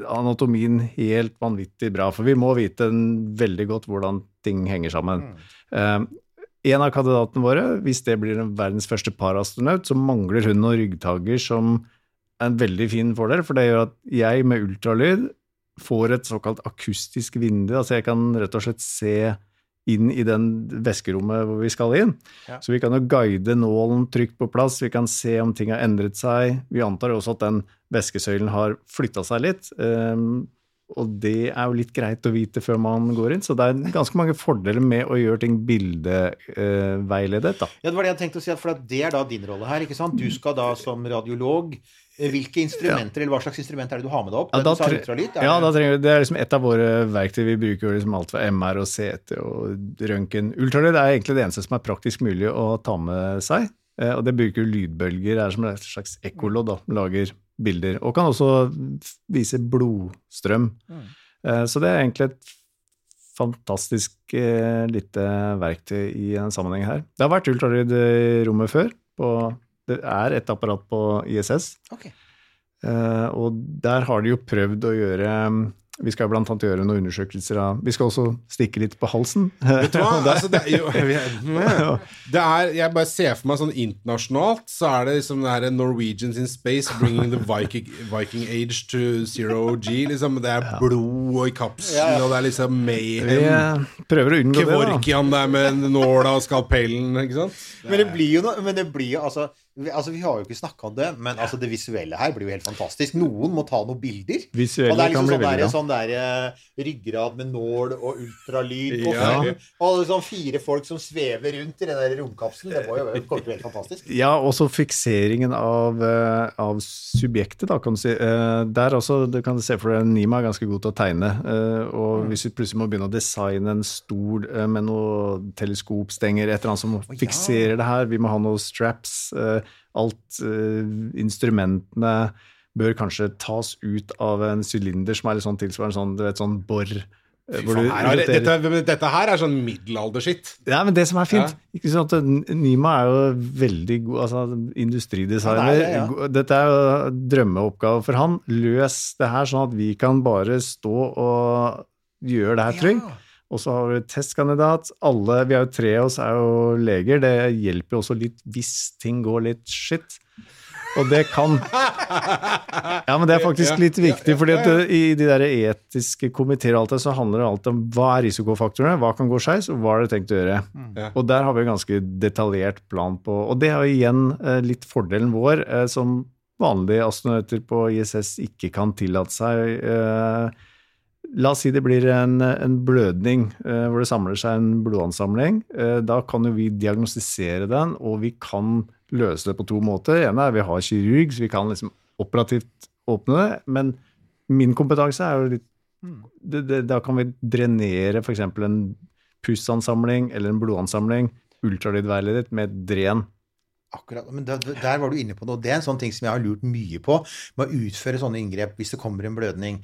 anatomien helt vanvittig bra. For vi må vite en- veldig godt hvordan ting henger sammen. Eh, en av kandidatene våre, hvis det blir verdens første parastronaut, så mangler hun noen ryggtager som er en veldig fin fordel, for det gjør at jeg med ultralyd får et såkalt akustisk vindu, altså jeg kan rett og slett se inn i den væskerommet hvor vi skal inn. Ja. Så vi kan jo guide nålen trygt på plass, vi kan se om ting har endret seg. Vi antar også at den væskesøylen har flytta seg litt. Um, og det er jo litt greit å vite før man går inn, så det er ganske mange fordeler med å gjøre ting bildeveiledet. da. Ja, det var det jeg tenkte å si, for det er da din rolle her. ikke sant? Du skal da som radiolog Hvilke instrumenter, eller hva slags instrument er det du har med deg opp? Ja, Du da sa tre- ultralyd, ja, det- da trenger vi, det er liksom et av våre verktøy. Vi bruker jo liksom alt fra MR og CT og røntgen. Ultralyd er egentlig det eneste som er praktisk mulig å ta med seg. Eh, Og det bruker lydbølger, det er som et slags ekkolodd, lager bilder. Og kan også vise blodstrøm. Mm. Så det er egentlig et fantastisk eh, lite verktøy i en sammenheng her. Det har vært ultralyd i rommet før. På, det er et apparat på ISS. Okay. Eh, og der har de jo prøvd å gjøre Vi skal blant annet gjøre noen undersøkelser av Vi skal også stikke litt på halsen. Vet du hva? Altså, det er jo det er, Jeg bare ser for meg sånn internasjonalt, så er det liksom det her Norwegians in space bringing the Viking, Viking age to zero G. Liksom. Det er blod og i kapselen, og det er liksom mayhem. Vi prøver å unngå det. da. Kevorkian der med nåla og skalpellen, ikke sant? Men det blir jo noe Men det blir jo altså altså, vi har jo ikke snakka om det, men altså, det visuelle her blir jo helt fantastisk. Noen må ta noen bilder. Visuelle og det er liksom sånn der, sånn der eh, ryggrad med nål og ultralyd på Ja. Og sånn fire folk som svever rundt i den der romkapselen. Det må jo helt fantastisk. Ja, også fikseringen av, eh, av subjektet, da, kan du si. Eh, der også, du kan se for deg Nima er ganske god til å tegne. og hvis vi plutselig må begynne å designe en stol med noen teleskopstenger, et eller annet som fikserer det her, vi må ha noen straps, alt eh, Instrumentene bør kanskje tas ut av en sylinder som er litt sånn tilsvarende sånn, du vet, sånn bor. eh, Her dette, dette her er sånn middelalderskitt. ja, men det som er fint ikke sant, Nima er jo veldig god altså, industridesigner. Han er ja. Dette er jo drømmeoppgave for han. Løs det her sånn at vi kan bare stå og gjøre det her trygg. Og så har vi testkandidat. Alle, vi er jo tre av oss er jo leger. Det hjelper jo også litt hvis ting går litt skitt. Og det kan Ja, men det er faktisk litt viktig, fordi at i de der etiske komiteer og alt det, så handler det alltid om hva er risikofaktorene, hva kan gå skeis, og hva er det tenkt å gjøre. Og der har vi en ganske detaljert plan på Og det er jo igjen eh, litt fordelen vår, eh, som vanlige astronauter på ISS ikke kan tillate seg. La oss si det blir en, en blødning eh, hvor det samler seg en blodansamling. Eh, da kan jo vi diagnostisere den, og vi kan løse det på to måter. Det ene er vi har kirurg, så vi kan liksom operativt åpne det. Men min kompetanse er jo litt det, det, Da kan vi drenere f.eks. en pussansamling eller en blodansamling, ultralydveiledet, med et dren. Akkurat, men der, der var du inne på noe. Det er en sånn ting som jeg har lurt mye på med å utføre sånne inngrep hvis det kommer en blødning.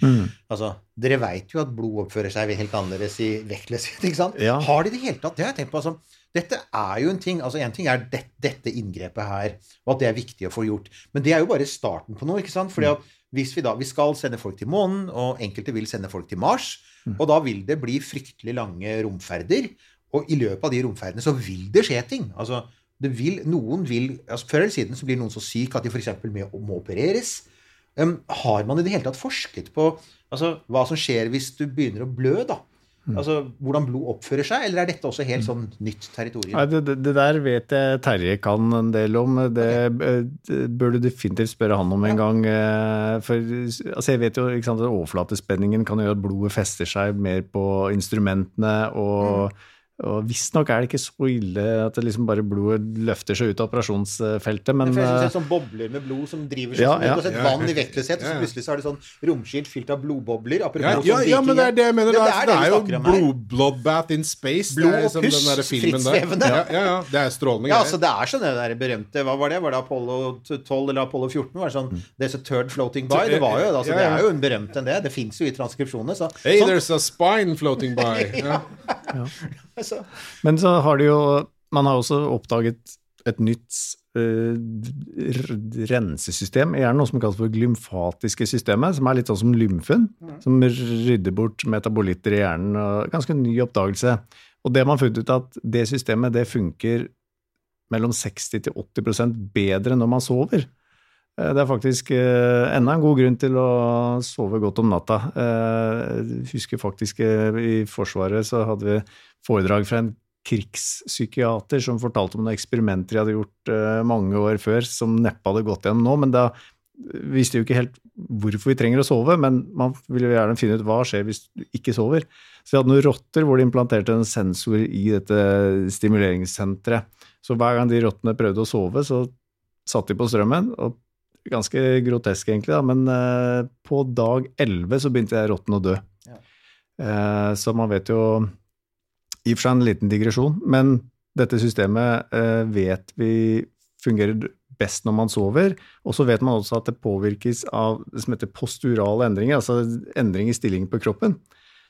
Altså, Dere veit jo at blod oppfører seg helt annerledes i vektløshet. ikke sant? Ja. Har de det i hele tatt? Det har jeg tenkt på. altså, Dette er jo en ting altså En ting er det, dette inngrepet her, og at det er viktig å få gjort. Men det er jo bare starten på noe. ikke sant? Fordi at hvis vi da, vi skal sende folk til månen, og enkelte vil sende folk til Mars, og da vil det bli fryktelig lange romferder. Og i løpet av de romferdene så vil det skje ting. altså vil, noen vil, altså Før eller siden så blir noen så syk at de f.eks. må opereres. Um, har man i det hele tatt forsket på altså, hva som skjer hvis du begynner å blø? da? Altså, Hvordan blod oppfører seg, eller er dette også helt sånn nytt territorium? Nei, det, det, der vet jeg Terje kan en del om. Det, okay. det bør du definitivt spørre han om en gang. eh, For altså jeg vet jo ikke sant, at overflatespenningen kan gjøre at blodet fester seg mer på instrumentene. og og Visstnok er det ikke så ille at det liksom bare blodet løfter seg ut av operasjonsfeltet, men det eh, er sånn bobler med blod som driver seg Ja, sånn. Du ja. har sett vann i ja. vektløshet, og så plutselig så er det sånn romskilt fylt av blodbobler. Ja, ja, sånn ja, men det er det jeg mener. Ja, det, er, det er jo blodbath in space. Blod det er og liksom der. frittsvevende. Ja, ja, ja, det er strålende greier. Ja, altså det er sånn det der berømte Hva var det? Var det Apollo 12 eller Apollo 14? Var det sånn There's a third floating by. Det var jo altså. Det er jo en berømt enn det. Det fins jo i transkripsjonene. Så, Hey, sånn, there's a spine floating by. Ja. så, Men så har det jo Man har også oppdaget et nytt uh, rensesystem i hjernen, noe som kalles for glymfatiske systemet, som er litt sånn som lymfen, som rydder bort metabolitter i hjernen. Ganske ny oppdagelse. Og det man har funnet ut at det systemet det funker mellom 60 til 80% bedre når man sover. Eh, Det er faktisk eh, enda en god grunn til å sove godt om natta. Eh, Jeg husker faktisk eh, i Forsvaret så hadde vi foredrag fra en krigspsykiater som fortalte om noen eksperimenter de hadde gjort eh, mange år før, som neppe hadde gått gjennom nå. Men da visste jo ikke helt hvorfor vi trenger å sove, men man ville gjerne finne ut hva skjer hvis du ikke sover. Så vi hadde noen rotter hvor de implanterte en sensor i dette stimuleringssenteret. Så hver gang de rottene prøvde å sove, så satte de på strømmen. og Ganske grotesk, egentlig, da, men uh, på dag 11 så begynte jeg råtten å dø. Eh, så man vet jo I og for seg en liten digresjon, men dette systemet uh, vet vi fungerer best når man sover. Og så vet man også at det påvirkes av det som heter posturale endringer, altså endring i stilling på kroppen.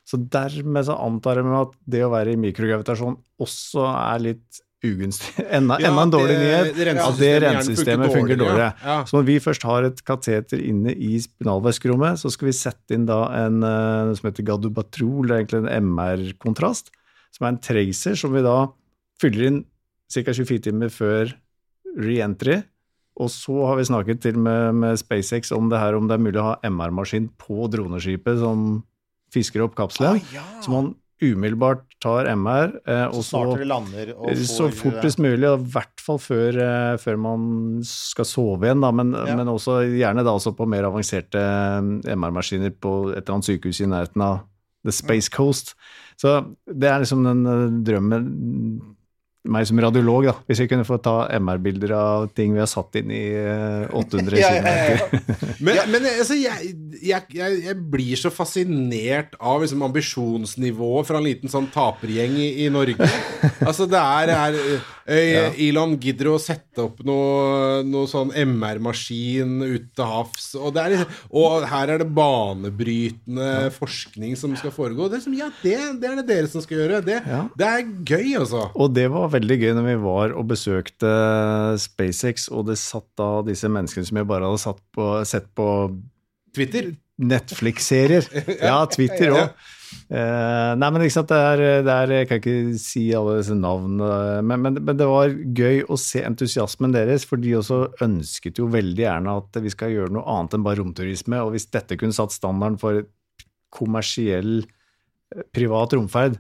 Så dermed så antar jeg at det å være i mikrogravitasjon også er litt ugunstig. Enda, Ja, enda en dårlig nyhet. At det rensesystemet funker dårligere, dårligere. ja. Så når vi først har et kateter inne i spinalvæskerommet, så skal vi sette inn da en eh, som heter gadubatrol, det er egentlig en MR-kontrast, som er en tracer som vi da fyller inn ca. 24 timer før re-entry. Og så har vi snakket til med, med SpaceX om det her, om det er mulig å ha MR-maskin på droneskipet som fisker opp kapselen. Ah, ja. Så man umiddelbart tar MR, eh, og Så så, lander og får så fortest mulig, og i hvert fall før, eh, før man skal sove igjen, da, men, Ja. men også gjerne da også på mer avanserte eh, MR-maskiner på et eller annet sykehus i nærheten av The Space Coast. Så det er liksom den eh, drømmen meg som radiolog, da, hvis jeg kunne få ta MR-bilder av ting vi har satt inn i eh, 800 Ja, ja, ja, ja. Men, men altså, jeg, jeg, jeg, jeg blir så fascinert av liksom, ambisjonsnivået fra en liten sånn tapergjeng i, i Norge. Altså, det er, er eh, Elon gidder å sette opp noe, noe sånn MR-maskin ute til havs, og, det er, liksom- og her er det banebrytende forskning som skal foregå. Det, er som, ja, det, det er det dere som skal gjøre. Det, Ja. det er gøy, altså. Og det var veldig gøy når vi var og besøkte SpaceX, og det satt da disse menneskene som jeg bare hadde satt på, sett på Twitter. Netflix-serier. Ja, Twitter òg. Eh, nei, men liksom, det er, det er Jeg kan ikke si alle disse navnene, men, men, men det var gøy å se entusiasmen deres, for de også ønsket jo veldig gjerne at vi skal gjøre noe annet enn bare romturisme. Og hvis dette kunne satt standarden for kommersiell eh, privat romferd,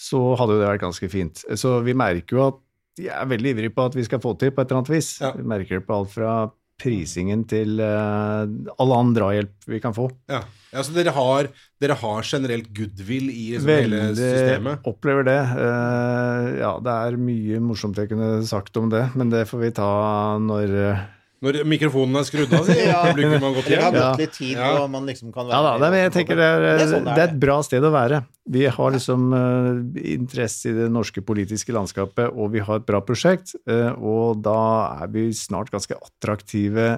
så hadde jo det vært ganske fint. Så vi merker jo at de er veldig ivrige på at vi skal få til på et eller annet vis. Ja. Vi merker det på alt fra prisingen til uh, all annen drahjelp vi kan få. Ja. ja, så dere har, dere har generelt goodwill i liksom, hele Veldig opplever det. Uh, ja, det er mye morsomt jeg kunne sagt om det, men det får vi ta når eh, Når mikrofonen er skrudd av, sier Ja. publikum har gått Dere har hjem. Ja. gått litt tid, Ja. og man liksom kan være Ja da, nei, men jeg tenker det er, Det er sånn det er er et bra sted å være. Vi har liksom uh, interesse i det norske politiske landskapet, og vi har et bra prosjekt. Uh, og da er vi snart ganske attraktive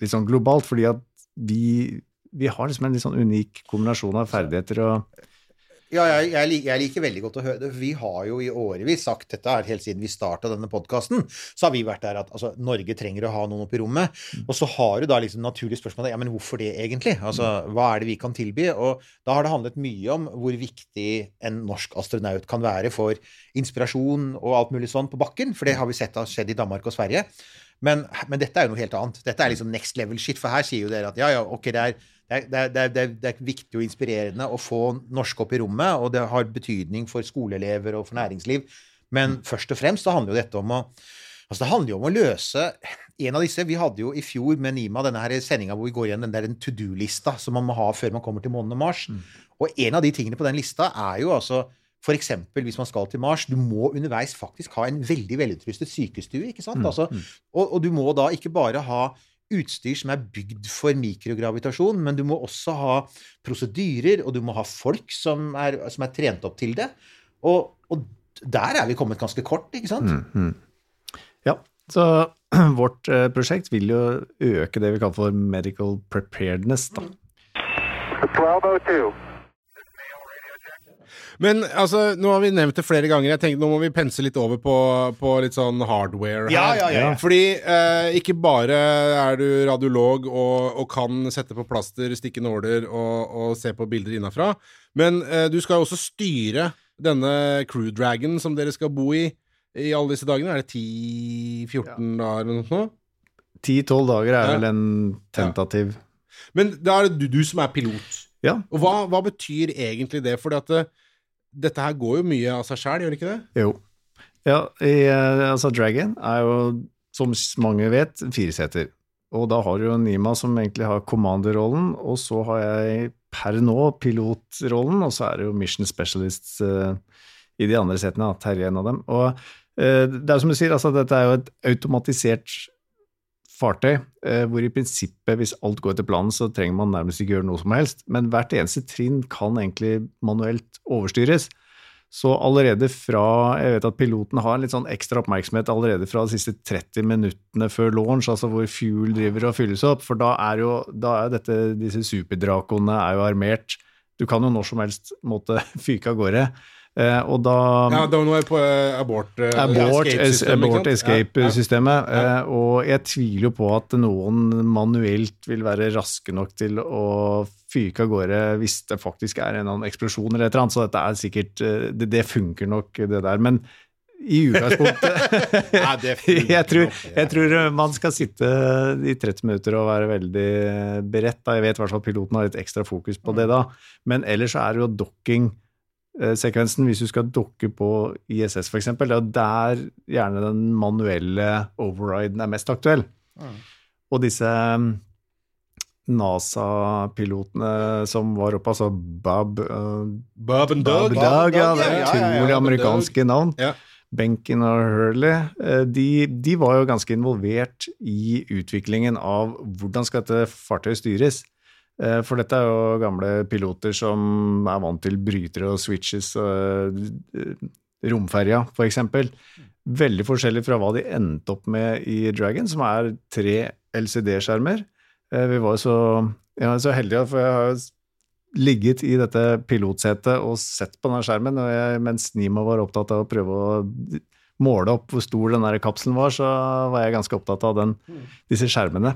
litt sånn globalt, fordi at vi, vi har liksom en litt sånn unik kombinasjon av ferdigheter og Ja, jeg, jeg, liker, jeg liker veldig godt å høre det. Vi har jo i årevis sagt dette her helt siden vi starta denne podkasten. Så har vi vært der at altså, Norge trenger å ha noen oppe i rommet. Og så har du da liksom naturlig spørsmål ja, men hvorfor det egentlig? Altså, Hva er det vi kan tilby? Og da har det handlet mye om hvor viktig en norsk astronaut kan være for inspirasjon og alt mulig sånn på bakken. For det har vi sett har skjedd i Danmark og Sverige. Men, men dette er jo noe helt annet. Dette er liksom next level shit. For her sier jo dere at ja, ja, ok, det er, det det det det er viktig og inspirerende å få norsk opp i rommet, og det har betydning for skoleelever og for næringsliv. Men først og fremst så handler jo dette om å Altså Det handler jo om å løse en av disse Vi hadde jo i fjor med Nima denne her sendinga hvor vi går igjen den der to do-lista som man må ha før man kommer til månen og Mars. Og en av de tingene på den lista er jo altså F.eks. hvis man skal til Mars, du må underveis faktisk ha en veldig velutrustet sykestue. ikke sant? Altså, og, og du må da ikke bare ha utstyr som er bygd for mikrogravitasjon, men du må også ha prosedyrer, og du må ha folk som er, som er trent opp til det. Og, og der er vi kommet ganske kort, ikke sant? Ja, så vårt eh, prosjekt vil jo øke det vi kaller for medical preparedness. Da. 1202. Men altså, nå har vi nevnt det flere ganger. Jeg tenkte Nå må vi pense litt over på, på litt sånn hardware her. Ja, ja, ja. Fordi eh, ikke bare er du radiolog og, og kan sette på plaster, stikke nåler og, og se på bilder innafra, men eh, du skal jo også styre denne Crew Dragon som dere skal bo i i alle disse dagene. Er det 10-14 dager eller noe sånt? 10-12 dager er Ja. vel en tentativ Men da er det du, du som er pilot. Ja. Og hva, hva betyr egentlig det? Fordi at det, dette her går jo mye av seg sjæl, gjør det ikke det? Jo. Ja, i, eh, altså Dragon er jo, som mange vet, fireseter. Og da har du jo Nima som egentlig har commander-rollen, og så har jeg per nå pilotrollen, og så er det jo Mission Specialists uh, i de andre setene, Terje er en av dem. Og uh, det er som du sier, altså dette er jo et automatisert fartøy, eh, hvor i prinsippet, hvis alt går etter planen, så trenger man nærmest ikke gjøre noe som helst. Men hvert eneste trinn kan egentlig manuelt overstyres. Så allerede fra Jeg vet at piloten har litt sånn ekstra oppmerksomhet allerede fra de siste 30 minuttene før launch, altså hvor fuel driver og fylles opp, for da er jo da er dette, disse superdrakoene er jo armert. Du kan jo når som helst måtte fyke av gårde. Eh, og da Ja, da nå er jeg på eh, abort eh, Abort, escape-systemet, abort ikke? Ja, eh, Og jeg tviler jo på at noen manuelt vil være raske nok til å fyke av gårde hvis det faktisk er en eksplosjon eller et eller annet. Så dette er sikkert Det, det funker nok, det der. Men i utgangspunktet jeg, tror, jeg tror man skal sitte i 30 minutter og være veldig beredt. Da. Jeg vet i hvert fall piloten har litt ekstra fokus på det da. Men ellers så er det jo docking-sekvensen. Hvis du skal dukke på ISS f.eks., det er der gjerne den manuelle overriden er mest aktuell. Og disse um, NASA-pilotene som var oppe, altså Bob uh, Bob and Doug. Doug, ja, det er utrolig amerikanske navn. Ja. Benken og Hurley, eh, de, de var jo ganske involvert i utviklingen av hvordan skal dette fartøyet styres. Eh, For dette er jo gamle piloter som er vant til brytere og switches og eh, romferja, eksempel. Veldig forskjellig fra hva de endte opp med i Dragon, som er tre LCD-skjermer. Eh, Vi var så, ja, så heldige, for jeg har jo ligget i dette pilotsetet og sett på denne skjermen, og jeg, mens Nima var opptatt av å prøve å måle opp hvor stor den der kapselen var, så var jeg ganske opptatt av den, disse skjermene.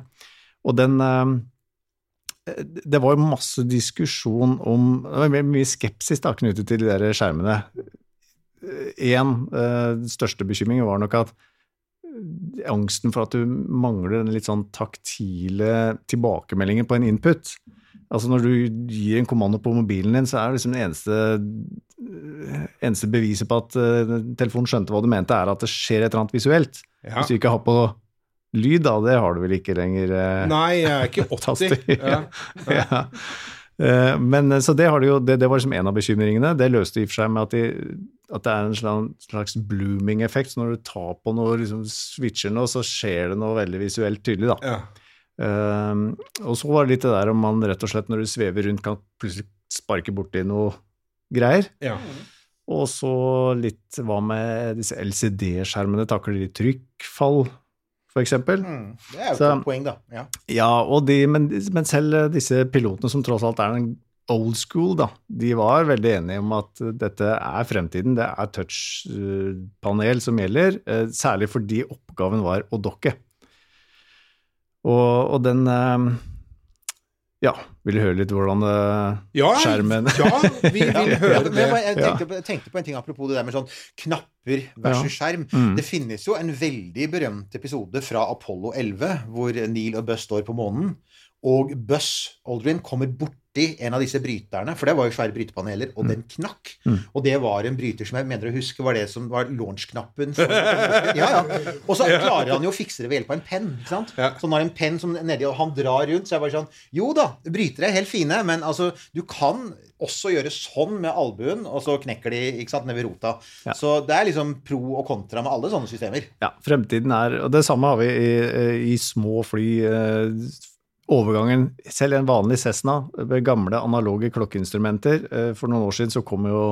Og den Det var jo masse diskusjon om Det var mye skepsis da, knyttet til de der skjermene. Én største bekymring var nok at angsten for at du mangler den litt sånn taktile tilbakemeldingen på en input. Altså Når du gir en kommando på mobilen din, så er det liksom det eneste, eneste beviset på at eh, telefonen skjønte hva du mente, er at det skjer et eller annet visuelt. Ja. Hvis du ikke har på lyd, da, det har du vel ikke lenger. eh, Nei, jeg er ikke 80. Taster, Ja. ja. Eh, Men eh, så det, jo, det, det var liksom en av bekymringene. Det løste i og for seg med at, de, at det er en slags, slags blooming-effekt. Så når du tar på noe, liksom switcher noe, så skjer det noe veldig visuelt tydelig. da. Ja. Eh, og så var det litt det der om man rett og slett når du svever rundt kan plutselig sparke borti noe greier. Ja. Og så litt hva med disse LCD-skjermene, takler de trykkfall, eksempel? Mm, det er jo Så- et poeng, da. Ja. Ja, de, men, men selv disse pilotene som tross alt er en old school, da, de var veldig enige om at dette er fremtiden. Det er touchpanel som gjelder, eh, særlig fordi oppgaven var å dokke. Og, og den eh, Ja, vil du høre litt hvordan det Ja, skjermen ja, vi vil Ja, høre det. jeg, jeg, tenkte på, jeg tenkte på en ting apropos det der med sånn knapper versus Ja. skjerm. Mm. Det finnes jo en veldig berømt episode fra Apollo 11 hvor Neil og Buss står på månen, og Buss Aldrin kommer borti en av disse bryterne, for det var jo svære brytepaneler, og den knakk. Mm. Og det var en bryter som jeg mener å huske var det som var launch-knappen. Ja, ja. Og så klarer han jo å fikse det ved hjelp av en penn. ikke sant? Ja. Så han har en penn som nedi, og han drar rundt, så jeg bare sånn Jo da, brytere er helt fine, men altså, du kan også gjøre sånn med albuen, og så knekker de ikke sant, ned ved rota. Ja. Så det er liksom pro og kontra med alle sånne systemer. Ja, fremtiden er Og det samme har vi i, i små fly. eh, Overgangen Selv en vanlig Cessna, med gamle analoge klokkeinstrumenter eh, For noen år siden så kom jo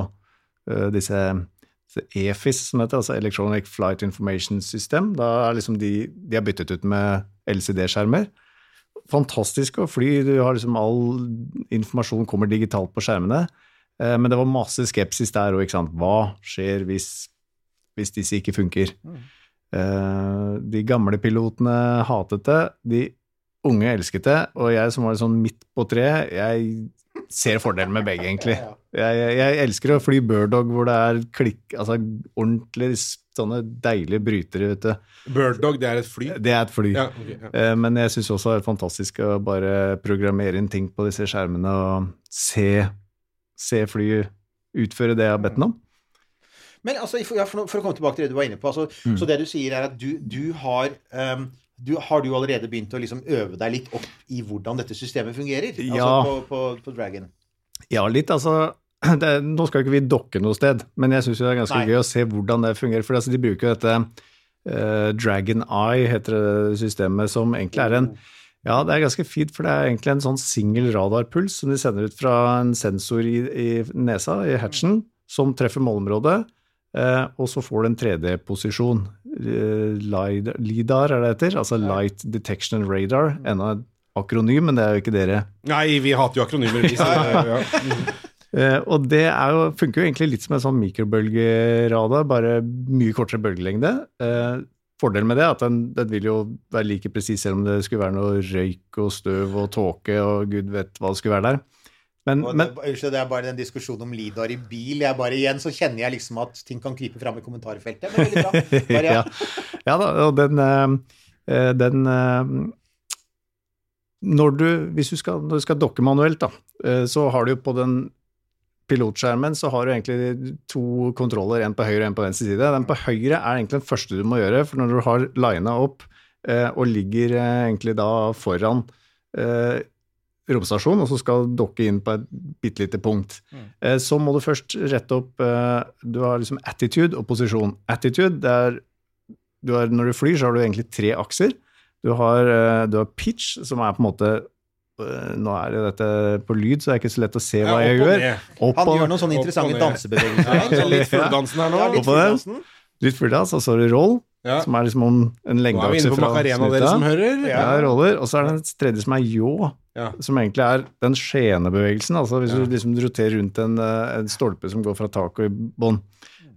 eh, disse EFIS, som heter, altså Electronic Flight Information System. Da er liksom de, de er byttet ut med LCD-skjermer. Fantastisk å fly. Du har liksom all informasjon kommer digitalt på skjermene. Eh, Men det var masse skepsis der òg. Hva skjer hvis, hvis disse ikke funker? Mm. De gamle pilotene hatet det, de unge elsket det, og jeg som var sånn midt på treet, jeg ser fordelen med begge, egentlig. Jeg, jeg, jeg elsker å fly birddog hvor det er klikk, altså ordentlig sånne deilige brytere, vet du. Birddog, det er et fly. Det er et fly. Ja, okay, ja. Eh, Men jeg syns også det er fantastisk å bare programmere inn ting på disse skjermene og se, se flyet utføre det jeg har bedt den om. Men altså, for, for, å- komme tilbake til det du var inne på, altså, Mm. så det du sier er at du, du har ehm, du, Har du allerede begynt å liksom øve deg litt opp i hvordan dette systemet fungerer? Ja. Altså på, på, på Dragon? Ja, litt. Altså, det, nå skal ikke vi dokke noe sted, men jeg syns det er ganske Nei. gøy å se hvordan det fungerer. For altså, de bruker jo dette uh, Dragon Eye, heter det systemet, som egentlig er en ja, det er ganske fint, for det er egentlig en sånn singel radarpuls som de sender ut fra en sensor i, i nesa, i hatchen, som treffer målområdet, og så får du en 3D-posisjon. Eh, LIDAR, er det heter, altså Light Detection and Radar. Enda et akronym, men det er jo ikke dere. Nei, vi hater jo akronymer. Vi, ja. Eh, og det jo, funker jo egentlig litt som en sånn mikrobølgeradar, bare mye kortere bølgelengde. Uh, fordelen med det er at den, den vil jo være like presis selv om det skulle være noe røyk og støv og tåke og gud vet hva det skulle være der. Men, men det, det er bare den diskusjonen om lidar i bil. Jeg bare Igjen så kjenner jeg liksom at ting kan krype fram i kommentarfeltet. Men veldig bra. Bare, ja. ja da, og den, eh, eh, den eh, når du, hvis du skal, når du skal dokke manuelt, da, så har du jo på den pilotskjermen så har du egentlig to kontroller, en på høyre og en på venstre side. Den på høyre er egentlig den første du må gjøre, for når du har lina opp og ligger egentlig da foran romstasjonen, og så skal dokke inn på et bitte lite punkt, eh, så må du først rette opp eh, Du har liksom attitude og posisjon. Attitude, det er du har, Når du flyr, så har du egentlig tre akser. Du har, eh, du har pitch, som er på en måte eh, Nå er det dette på lyd, så det er ikke så lett å se hva jeg opp og gjør. ned. Opp Han gjør noen sånne interessante dansebevegelser. Ja, sånn- litt fulldansen her nå. Ja, litt den. litt fulldanse, og så har du roll, Ja. som er liksom om en lengdeakse fra Macarena, dere som hører. Ja, roller. Og så er det en tredje som er ljå, Ja. som egentlig er den skjenebevegelsen. Altså hvis Ja. du liksom roterer rundt en, eh, en stolpe som går fra taket i bånn.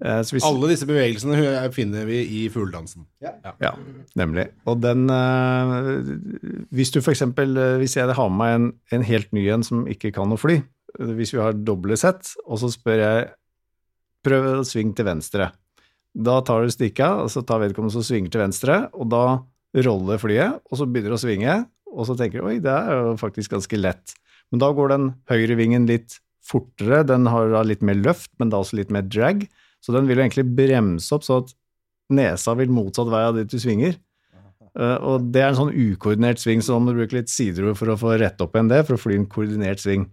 Eh, hvis- Alle disse bevegelsene finner vi i fugledansen. Ja, nemlig. Og den eh, Hvis du f.eks. Hvis jeg har med meg en, en helt ny en som ikke kan å fly, eh, hvis vi har doble sett, og så spør jeg prøv å svinge til venstre. Da tar du stikka, og så tar vedkommende som svinger til venstre, og da roller flyet, og så begynner det å svinge, og så tenker du oi, det er jo faktisk ganske lett. Men da går den høyre vingen litt fortere, den har da litt mer løft, men da også litt mer drag, så den vil jo egentlig bremse opp så at nesa vil motsatt vei av dit du svinger. Eh, og det er en sånn ukoordinert sving, så da må du bruke litt sideord for å få rett opp igjen det, for å fly en koordinert sving.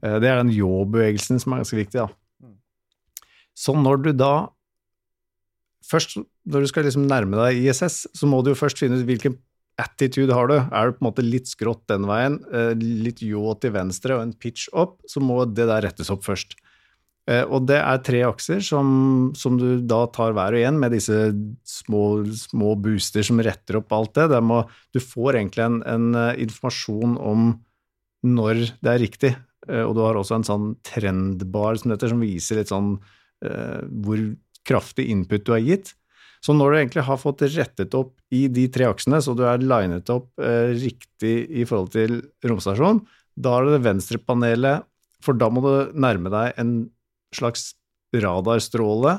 Eh, det er den ljå-bevegelsen som er ganske viktig, da. Så når du da Først, når du skal liksom nærme deg ISS, så må du jo først finne ut hvilken attitude har du. Er du på en måte litt skrått den veien, eh, litt ljå til venstre og en pitch opp, så må det der rettes opp først. Eh, Og det er tre akser som, som du da tar hver og en med disse små, små booster som retter opp alt det. må, du får egentlig en, en eh, informasjon om når det er riktig. Og du har også en sånn trendbar som, dette, som viser litt sånn hvor kraftig input du har gitt. Så når du egentlig har fått rettet opp i de tre aksene, så du er linet opp eh, riktig i forhold til romstasjonen, da er det det venstre panelet, for da må du nærme deg en slags radarstråle,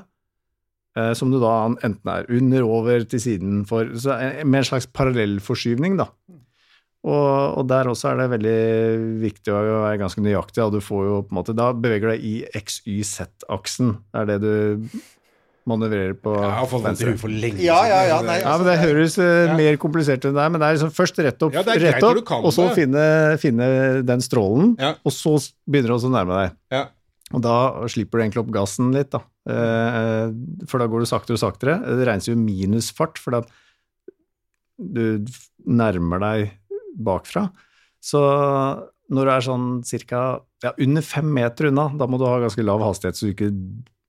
eh, som du da enten er under, over, til siden for, så eh, med en slags parallellforskyvning, da. Og, og der også er det veldig viktig å være ganske nøyaktig, og du får jo på en måte, da beveger du deg i XYZ-aksen, Det er det du manøvrerer på Jeg har fått vondt i huet for lenge Ja, ja, ja, nei, altså, Ja, men Det høres eh, mer komplisert enn det er, men det er liksom først rett opp, Ja, er rett opp og så finne, finne den strålen, Ja. og så begynner du også å nærme deg. Ja. Og da slipper du egentlig opp gassen litt, da. Uh, for da går du saktere og saktere. Det regnes jo minusfart, for da du nærmer deg bakfra. Så når du er sånn cirka ja, under fem meter unna, da må du ha ganske lav hastighet så du ikke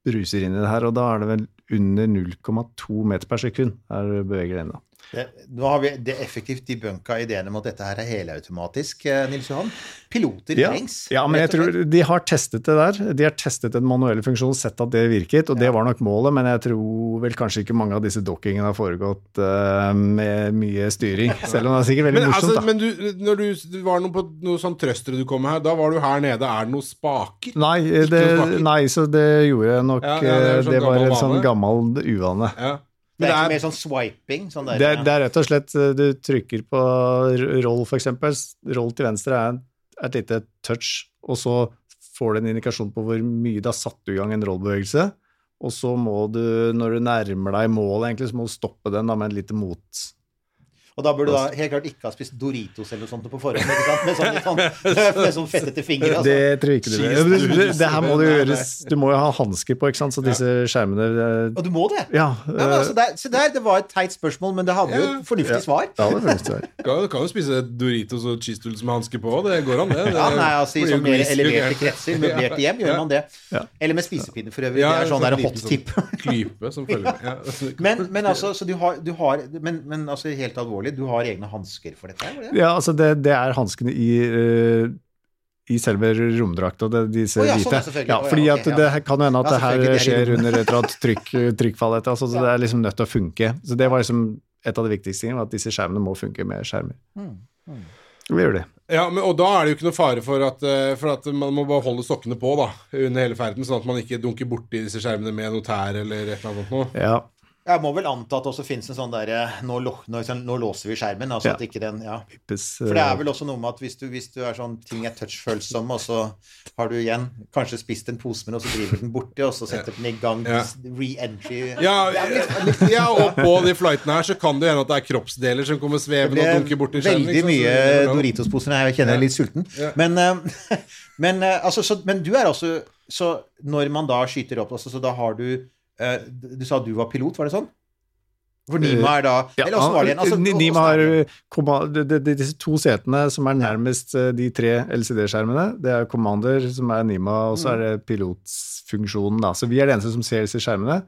bruser inn i det her, og da er det vel under 0,2 meter per sekund her beveger den da. Det, nå har vi det effektivt debunka ideene om at dette her er helautomatisk, eh, Nils Johan. Piloter Ja, trengs. ja, men jeg tror de har testet det der. De har testet den manuelle funksjonen, sett at det virket, og det var nok målet, men jeg tror vel kanskje ikke mange av disse dockingene har foregått uh, med mye styring, selv om det er sikkert veldig Men, morsomt. altså, da. men du, når du, var noe på noe sånn trøstere du kom her, da var du her nede. Er det noen spaker? Nei, det, noen spaker? nei, så det gjorde jeg nok. Ja, ja, det eh, sånn det var en sånn gammel uvane. Ja. Det Men er ikke mer sånn swiping? Sånn der, Det er, det er rett og slett eh, Du trykker på roll, for eksempel. Roll til venstre er et lite touch, og så får du en indikasjon på hvor mye du har satt i gang en rollbevegelse. Og så må du, når du nærmer deg målet, egentlig, så må du stoppe den da, med et lite mot. Og da burde du da helt klart ikke ha spist Doritos eller noe sånt på forhånd. Ikke sant? Med sånn, sånn, sånn fettete fingre. Altså. Det tror jeg ikke du gjør. Det, det, det her må du gjøres Du må jo ha hansker på, ikke sant, så disse skjermene eh, Og du må det? Ja. Ja, men altså, eh, der, se der, det var et teit spørsmål, men det hadde jo et fornuftig svar. ja, det fornuftig svar. Du kan jo spise Doritos og cheese doodles med hansker på. Det går an, det. det Ja, nei, altså I sånn mer eleverte kretser, møblerte hjem, gjør man det. Eller med spisepinne, for øvrig. Det er sånn der hot tip. Klype som følger med. Men, men altså, så du har, du har men, men altså, helt alvorlig, du har egne hansker for dette? det? Ja, altså det, det er hanskene i, uh, i selve romdrakta, disse oh, ja, hvite. Sånn. Ja, fordi at ja. det kan jo hende at Ja, det her er skjer under et eller annet trykk, trykkfall etter, altså, så det er liksom nødt til å funke. Så det var liksom et av de viktigste tingene, at disse skjermene må funke med skjermer. Mm, mm. vi gjør det. Ja, men, Og da er det jo ikke noe fare for at, eh, for at man må bare holde sokkene på da, under hele ferden, sånn at man ikke dunker borti disse skjermene med noe tær eller et eller annet noe. Ja. Jeg må vel anta at det også finnes en sånn derre nå, nå, nå låser vi skjermen. Altså Ja. at ikke den Ja. For det er eh, vel også noe med at hvis du, hvis du er sånn ting er touchfølsomme, og så har du igjen kanskje spist en pose med den, og så driver den borti, og så setter den i gang Ja. re-entry Ja, ja, og på de flightene her så kan det hende at det er kroppsdeler som kommer svevende og dunker borti skjermen. veldig mye er. Doritos-poser jeg kjenner jeg er litt sulten. Men, eh, men, eh, altså, så, men du er også Så når man da skyter opp, altså, så da har du eh, Du sa du var pilot, var det sånn? For Nima er da Ja, Eller åssen var det igjen? Altså, Nima har de- de- de- disse to setene som er nærmest eh, de tre LCD-skjermene. Det er Commander, som er Nima, og så er det pilotfunksjonen. Da. Så vi er de eneste som ser disse skjermene.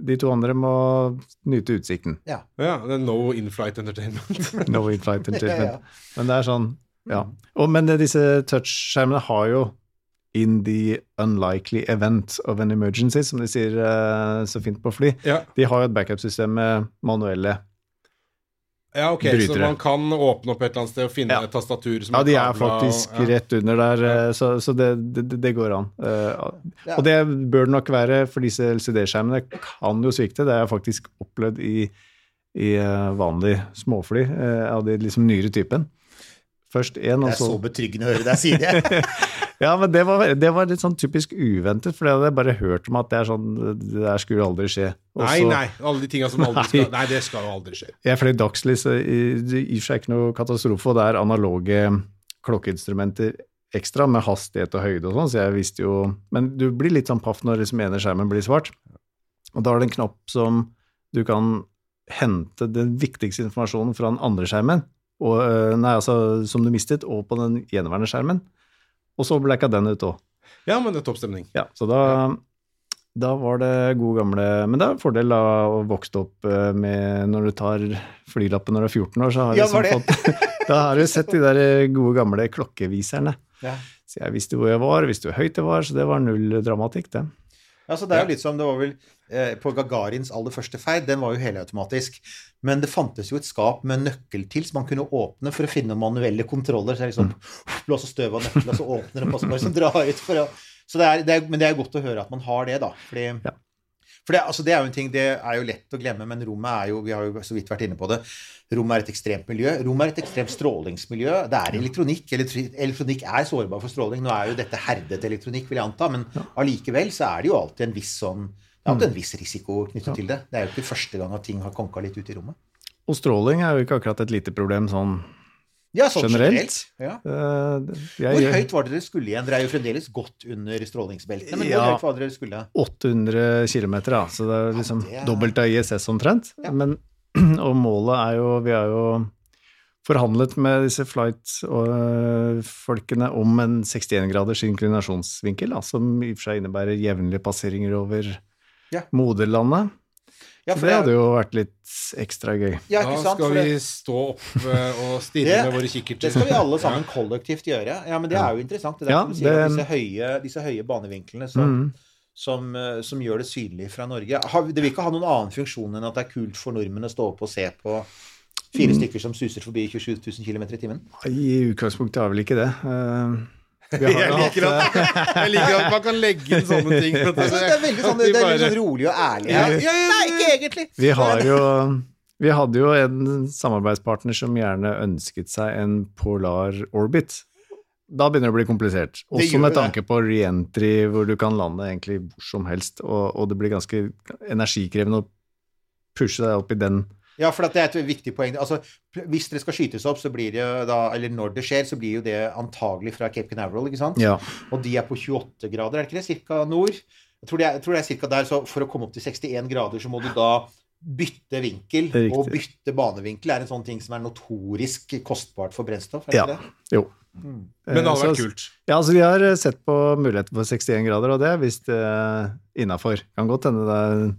De to andre må nyte utsikten. Ja, det er no in-flight entertainment. No in-flight entertainment. Ja, ja. Men det er sånn, ja. Og, men disse touch-skjermene har jo in the unlikely event of an emergency, som de sier uh, så fint på fly. ja. De har jo et backup-system med manuelle ja, ok, så man kan åpne opp et eller annet sted og finne Ja. et tastatur som Ja, de er faktisk og- ja. rett under der, eh, så, så det, det, det går an. Eh, Og det bør det nok være, for disse LCD-skjermene kan jo svikte. Det jeg faktisk opplevd i, i eh, vanlig småfly uh, av de liksom nyere typen. Først én, og Det er så så betryggende å høre deg si det. Ja, men det var, det var litt sånn typisk uventet, for det hadde jeg bare hørt om at det er sånn Det der skulle aldri skje. Også, Nei, nei. Alle de tinga som aldri skal Nei, det skal jo aldri skje. Jeg fløy dagslys, så i og for seg ikke noe katastrofe, og det er analoge klokkeinstrumenter ekstra med hastighet og høyde og sånn, så jeg visste jo Men du blir litt sånn paff når liksom ene skjermen blir svart. Og da er det en knapp som du kan hente den viktigste informasjonen fra den andre skjermen, og, øh, nei, altså, som du mistet, og på den gjenværende skjermen. Og så blacka den ut òg. Ja, men det er topp stemning. Ja, så da, da var det gode gamle Men det er en fordel da å vokse opp eh, med Når du tar flylappen når du er 14 år, så har du Ja, liksom fått Da har du sett de der gode gamle klokkeviserne. Ja. Så jeg visste hvor jeg var, visste hvor høyt det var, så det var null dramatikk, det. Altså, det er jo litt som det var vel eh, på Gagarins aller første ferd, den var jo helautomatisk. Men det fantes jo et skap med nøkkel til som man kunne åpne for å finne manuelle kontroller. Så er liksom blåser støv av nøkkelen, og så åpner så bare liksom drar ut for å så det er, det er, Men det er godt å høre at man har det, da. Fordi, Ja. For det, altså, det er jo en ting, det er jo lett å glemme, men rommet er jo Vi har jo så vidt vært inne på det. Rommet er et ekstremt miljø. Rommet er et ekstremt strålingsmiljø. Det er elektronikk. Elektronikk er sårbar for stråling. Nå er jo dette herdet elektronikk, vil jeg anta, men allikevel så er det jo alltid en viss sånn det er alltid en viss risiko knyttet til det. Det er jo ikke første gang at ting har konka litt ut i rommet. Og stråling er jo ikke akkurat et lite problem sånn Ja, sånn Generelt? generelt. Ja. eh, Hvor høyt var det dere skulle igjen? Dere er jo fremdeles godt under strålingsbeltene, men hvor høyt var det dere skulle? 800 km, da, så det er liksom det er- dobbelt av ISS omtrent. Ja. Men, og målet er jo Vi har jo forhandlet med disse flight-folkene om en 61 graders inklinasjonsvinkel, da, som i og for seg innebærer jevnlige passeringer over Ja. moderlandet. Ja, for det hadde jo vært litt ekstra gøy. ja, Da ikke sant? skal vi stå opp eh, og stirre med våre kikkerter. det skal vi alle sammen kollektivt gjøre. Ja, men det er jo interessant. Det er Ja, det... sier det- disse høye, disse høye banevinklene som, Mm. som, eh, som gjør det synlig fra Norge Det vil ikke ha noen annen funksjon enn at det er kult for nordmenn å stå opp og se på fire Mm. stykker som suser forbi 27 000 km i timen. I utgangspunktet har vel ikke det. Har Jeg liker, at, jeg liker at man kan legge inn sånne ting. Altså, det er veldig sånn, at det er litt sånn rolig og ærlig. Ja, ja, ja, Nei, ikke egentlig! Vi har jo Vi hadde jo en samarbeidspartner som gjerne ønsket seg en polar orbit. Da begynner det å bli komplisert. Også med tanke på reentry, hvor du kan lande egentlig hvor som helst, og, og det blir ganske energikrevende å pushe deg opp i den. Ja, for det er et viktig poeng. Altså, hvis dere skal skytes opp, så blir det da Eller når det skjer, så blir jo det antagelig fra Cape Canaveral, ikke sant? Ja. Og de er på 28 grader, er det ikke det? Cirka nord? Jeg tror det er, jeg tror det er cirka der. Så for å komme opp til 61 grader, så må du da bytte vinkel. Og bytte banevinkel er en sånn ting som er notorisk kostbart for brennstoff. Er det Ja. det? Jo. Men det hadde Eh, vært så- kult. Ja, altså vi har eh, sett på muligheten for 61 grader, og det er visst uh, innafor. Kan godt hende det er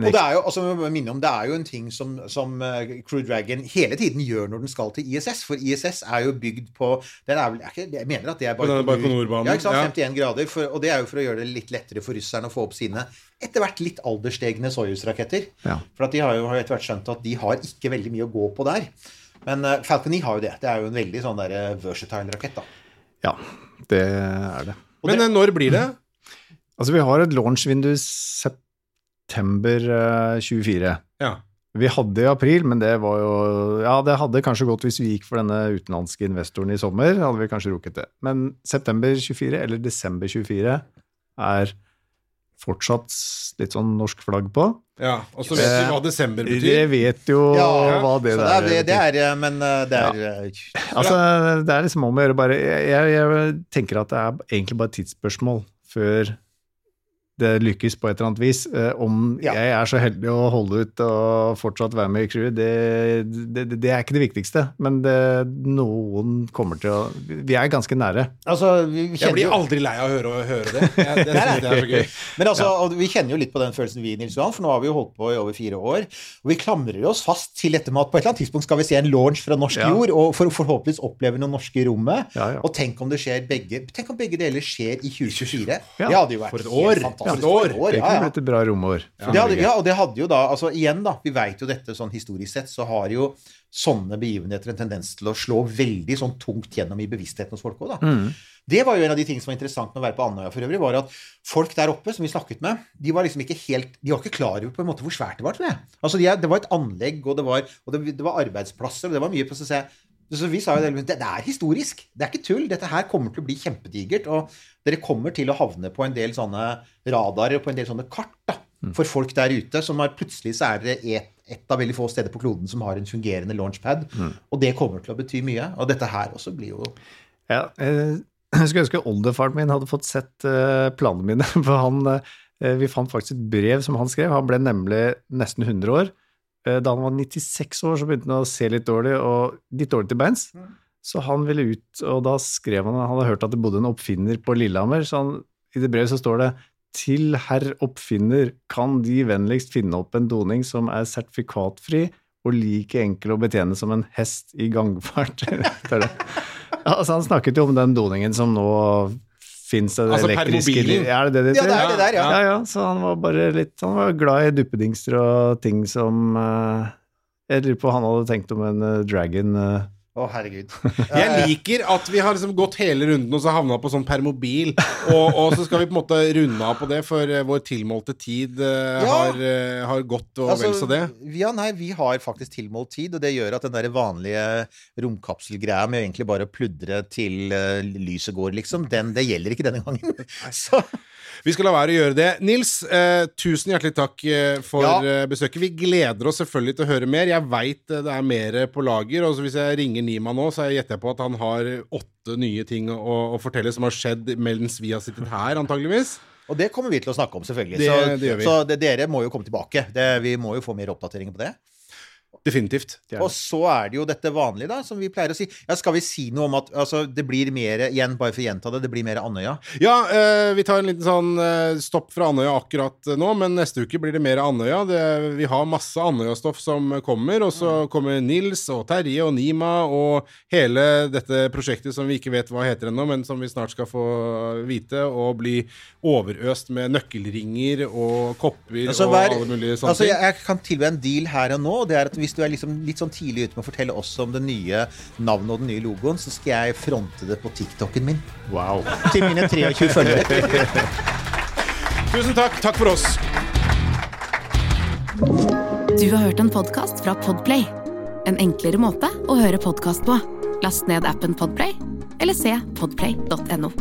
Og det er jo, altså, om, det er jo en ting som, som eh, Crew Dragon hele tiden gjør når den skal til ISS, for ISS er jo bygd på den er vel, ikke, Jeg mener at det er Baikonur-banen, Ja, ikke sant? ja. 51 grader. For, og det er jo for å gjøre det litt lettere for russerne å få opp sine etter hvert litt alderstegne Soyuz-raketter. Ja. For at de har jo etter hvert skjønt at de har ikke veldig mye å gå på der. Men eh, Falcon 9 har jo det. Det er jo en veldig sånn der eh, versatile rakett, da. Ja, det er det. Men det, når blir det? Altså, vi har et launchvindu september eh, 24. Ja. Vi hadde i april, men det var jo Ja, det hadde kanskje gått hvis vi gikk for denne utenlandske investoren i sommer. hadde vi kanskje rukket det. Men september 24 eller desember 24 er fortsatt litt sånn norsk flagg på. ja. Og så vet vi hva desember Det betyr. vet jo hva det så der det er, det er eh, Men eh, det er ja. Altså, det er liksom om å gjøre bare jeg, jeg, jeg tenker at det er egentlig bare et tidsspørsmål før det lykkes på et eller annet vis. Eh, Om Ja. jeg er så heldig å holde ut og fortsatt være med i crewet, det, det, det er ikke det viktigste. Men det, noen kommer til å Vi er ganske nære. Altså, Jeg blir jo aldri lei av å høre, høre det. Jeg, det er så gøy. Men altså, ja. vi kjenner jo litt på den følelsen vi, Nils Johan, for nå har vi jo holdt på i over fire år. Og vi klamrer oss fast til dette med at på et eller annet tidspunkt skal vi se en launch fra norsk Ja. jord, og for, forhåpentligvis oppleve noe norske i rommet. Ja, ja. Og tenk om det skjer begge Tenk om begge deler skjer i 2024. Ja. Det hadde jo vært helt år. fantastisk. Et år. Det ja, kunne blitt et bra romår. Ja. hadde, ja, og det hadde jo da altså Igjen, da. Vi veit jo dette sånn historisk sett, så har jo sånne begivenheter en tendens til å slå veldig sånn tungt gjennom i bevisstheten hos folk òg, da. Det var jo en av de tingene som var interessant med å være på Andøya for øvrig, var at folk der oppe som vi snakket med, de var liksom ikke helt De var ikke klar over på en måte hvor svært det var, tror jeg. Altså, de, det var et anlegg, og det var, og det, det var arbeidsplasser, og det var mye på å se så vi sa jo det, det, er historisk. Det er ikke tull. Dette her kommer til å bli kjempedigert. Og dere kommer til å havne på en del sånne radarer og på en del sånne kart da, for folk der ute. som har Plutselig så er det et, et av veldig få steder på kloden som har en fungerende launchpad. Og det kommer til å bety mye. Og dette her også blir jo Ja, eh, jeg skulle ønske oldefaren min hadde fått sett eh, planene mine, for han eh, Vi fant faktisk et brev som han skrev. Han ble nemlig nesten 100 år. Eh, Da han var 96 år, så begynte han å se litt dårlig, og litt dårlig til beins. Så han ville ut, og da skrev han Han hadde hørt at det bodde en oppfinner på Lillehammer, så han, i det brevet så står det til herr oppfinner, kan De vennligst finne opp en doning som er sertifikatfri og like enkel å betjene som en hest i gangfart? altså han snakket jo om den doningen som nå fins det Altså per elektriske er det det det Ja, det er det der, ja. ja, ja. Så han var bare litt Han var glad i duppedingster og ting som uh, Jeg lurer på hva han hadde tenkt om en uh, Dragon. eh. Å, herregud. Jeg liker at vi har liksom gått hele runden og så havna på sånn permobil. Og, og så skal vi på en måte runde av på det, for eh, vår tilmålte tid uh, Ja. har, uh, har gått, og Altså, vel så det. Ja, nei, vi har faktisk tilmålt tid, og det gjør at den der vanlige romkapselgreia med egentlig bare å pludre til uh, lyset går, liksom, den, det gjelder ikke denne gangen. Så Vi skal la være å gjøre det. Nils, eh, tusen hjertelig takk eh, for Ja. eh, besøket. Vi gleder oss selvfølgelig til å høre mer. Jeg veit det er mer på lager. Og hvis jeg ringer Nima nå, så gjetter jeg på at han har åtte nye ting å, å fortelle som har skjedd mens vi har sittet her, antageligvis. Og det kommer vi til å snakke om, selvfølgelig. Det- så det så det, dere må jo komme tilbake. Det, vi må jo få mer oppdateringer på det. Definitivt. Og så er det jo dette vanlige, da, som vi pleier å si. Ja, skal vi si noe om at altså, det blir mer igjen, bare for å gjenta det, det blir mer Andøya? Ja, eh, vi tar en liten sånn eh, stopp fra Andøya akkurat nå, men neste uke blir det mer Andøya. Det, vi har masse Andøya-stoff som kommer, og så kommer Nils og Terje og Nima og hele dette prosjektet som vi ikke vet hva heter ennå, men som vi snart skal få vite, og bli overøst med nøkkelringer og kopper Altså, og alle mulige sånne altså, ting. jeg, jeg kan tilby en deal her og nå. og det er at Hvis du er liksom litt sånn tidlig ute med å fortelle oss om det nye navnet og den nye logoen, så skal jeg fronte det på TikToken min. Wow. Til mine 23 følgere. Tusen takk. Takk for oss. Du har hørt en podkast fra Podplay. En enklere måte å høre podkast på. Last ned appen Podplay, eller se podplay.no.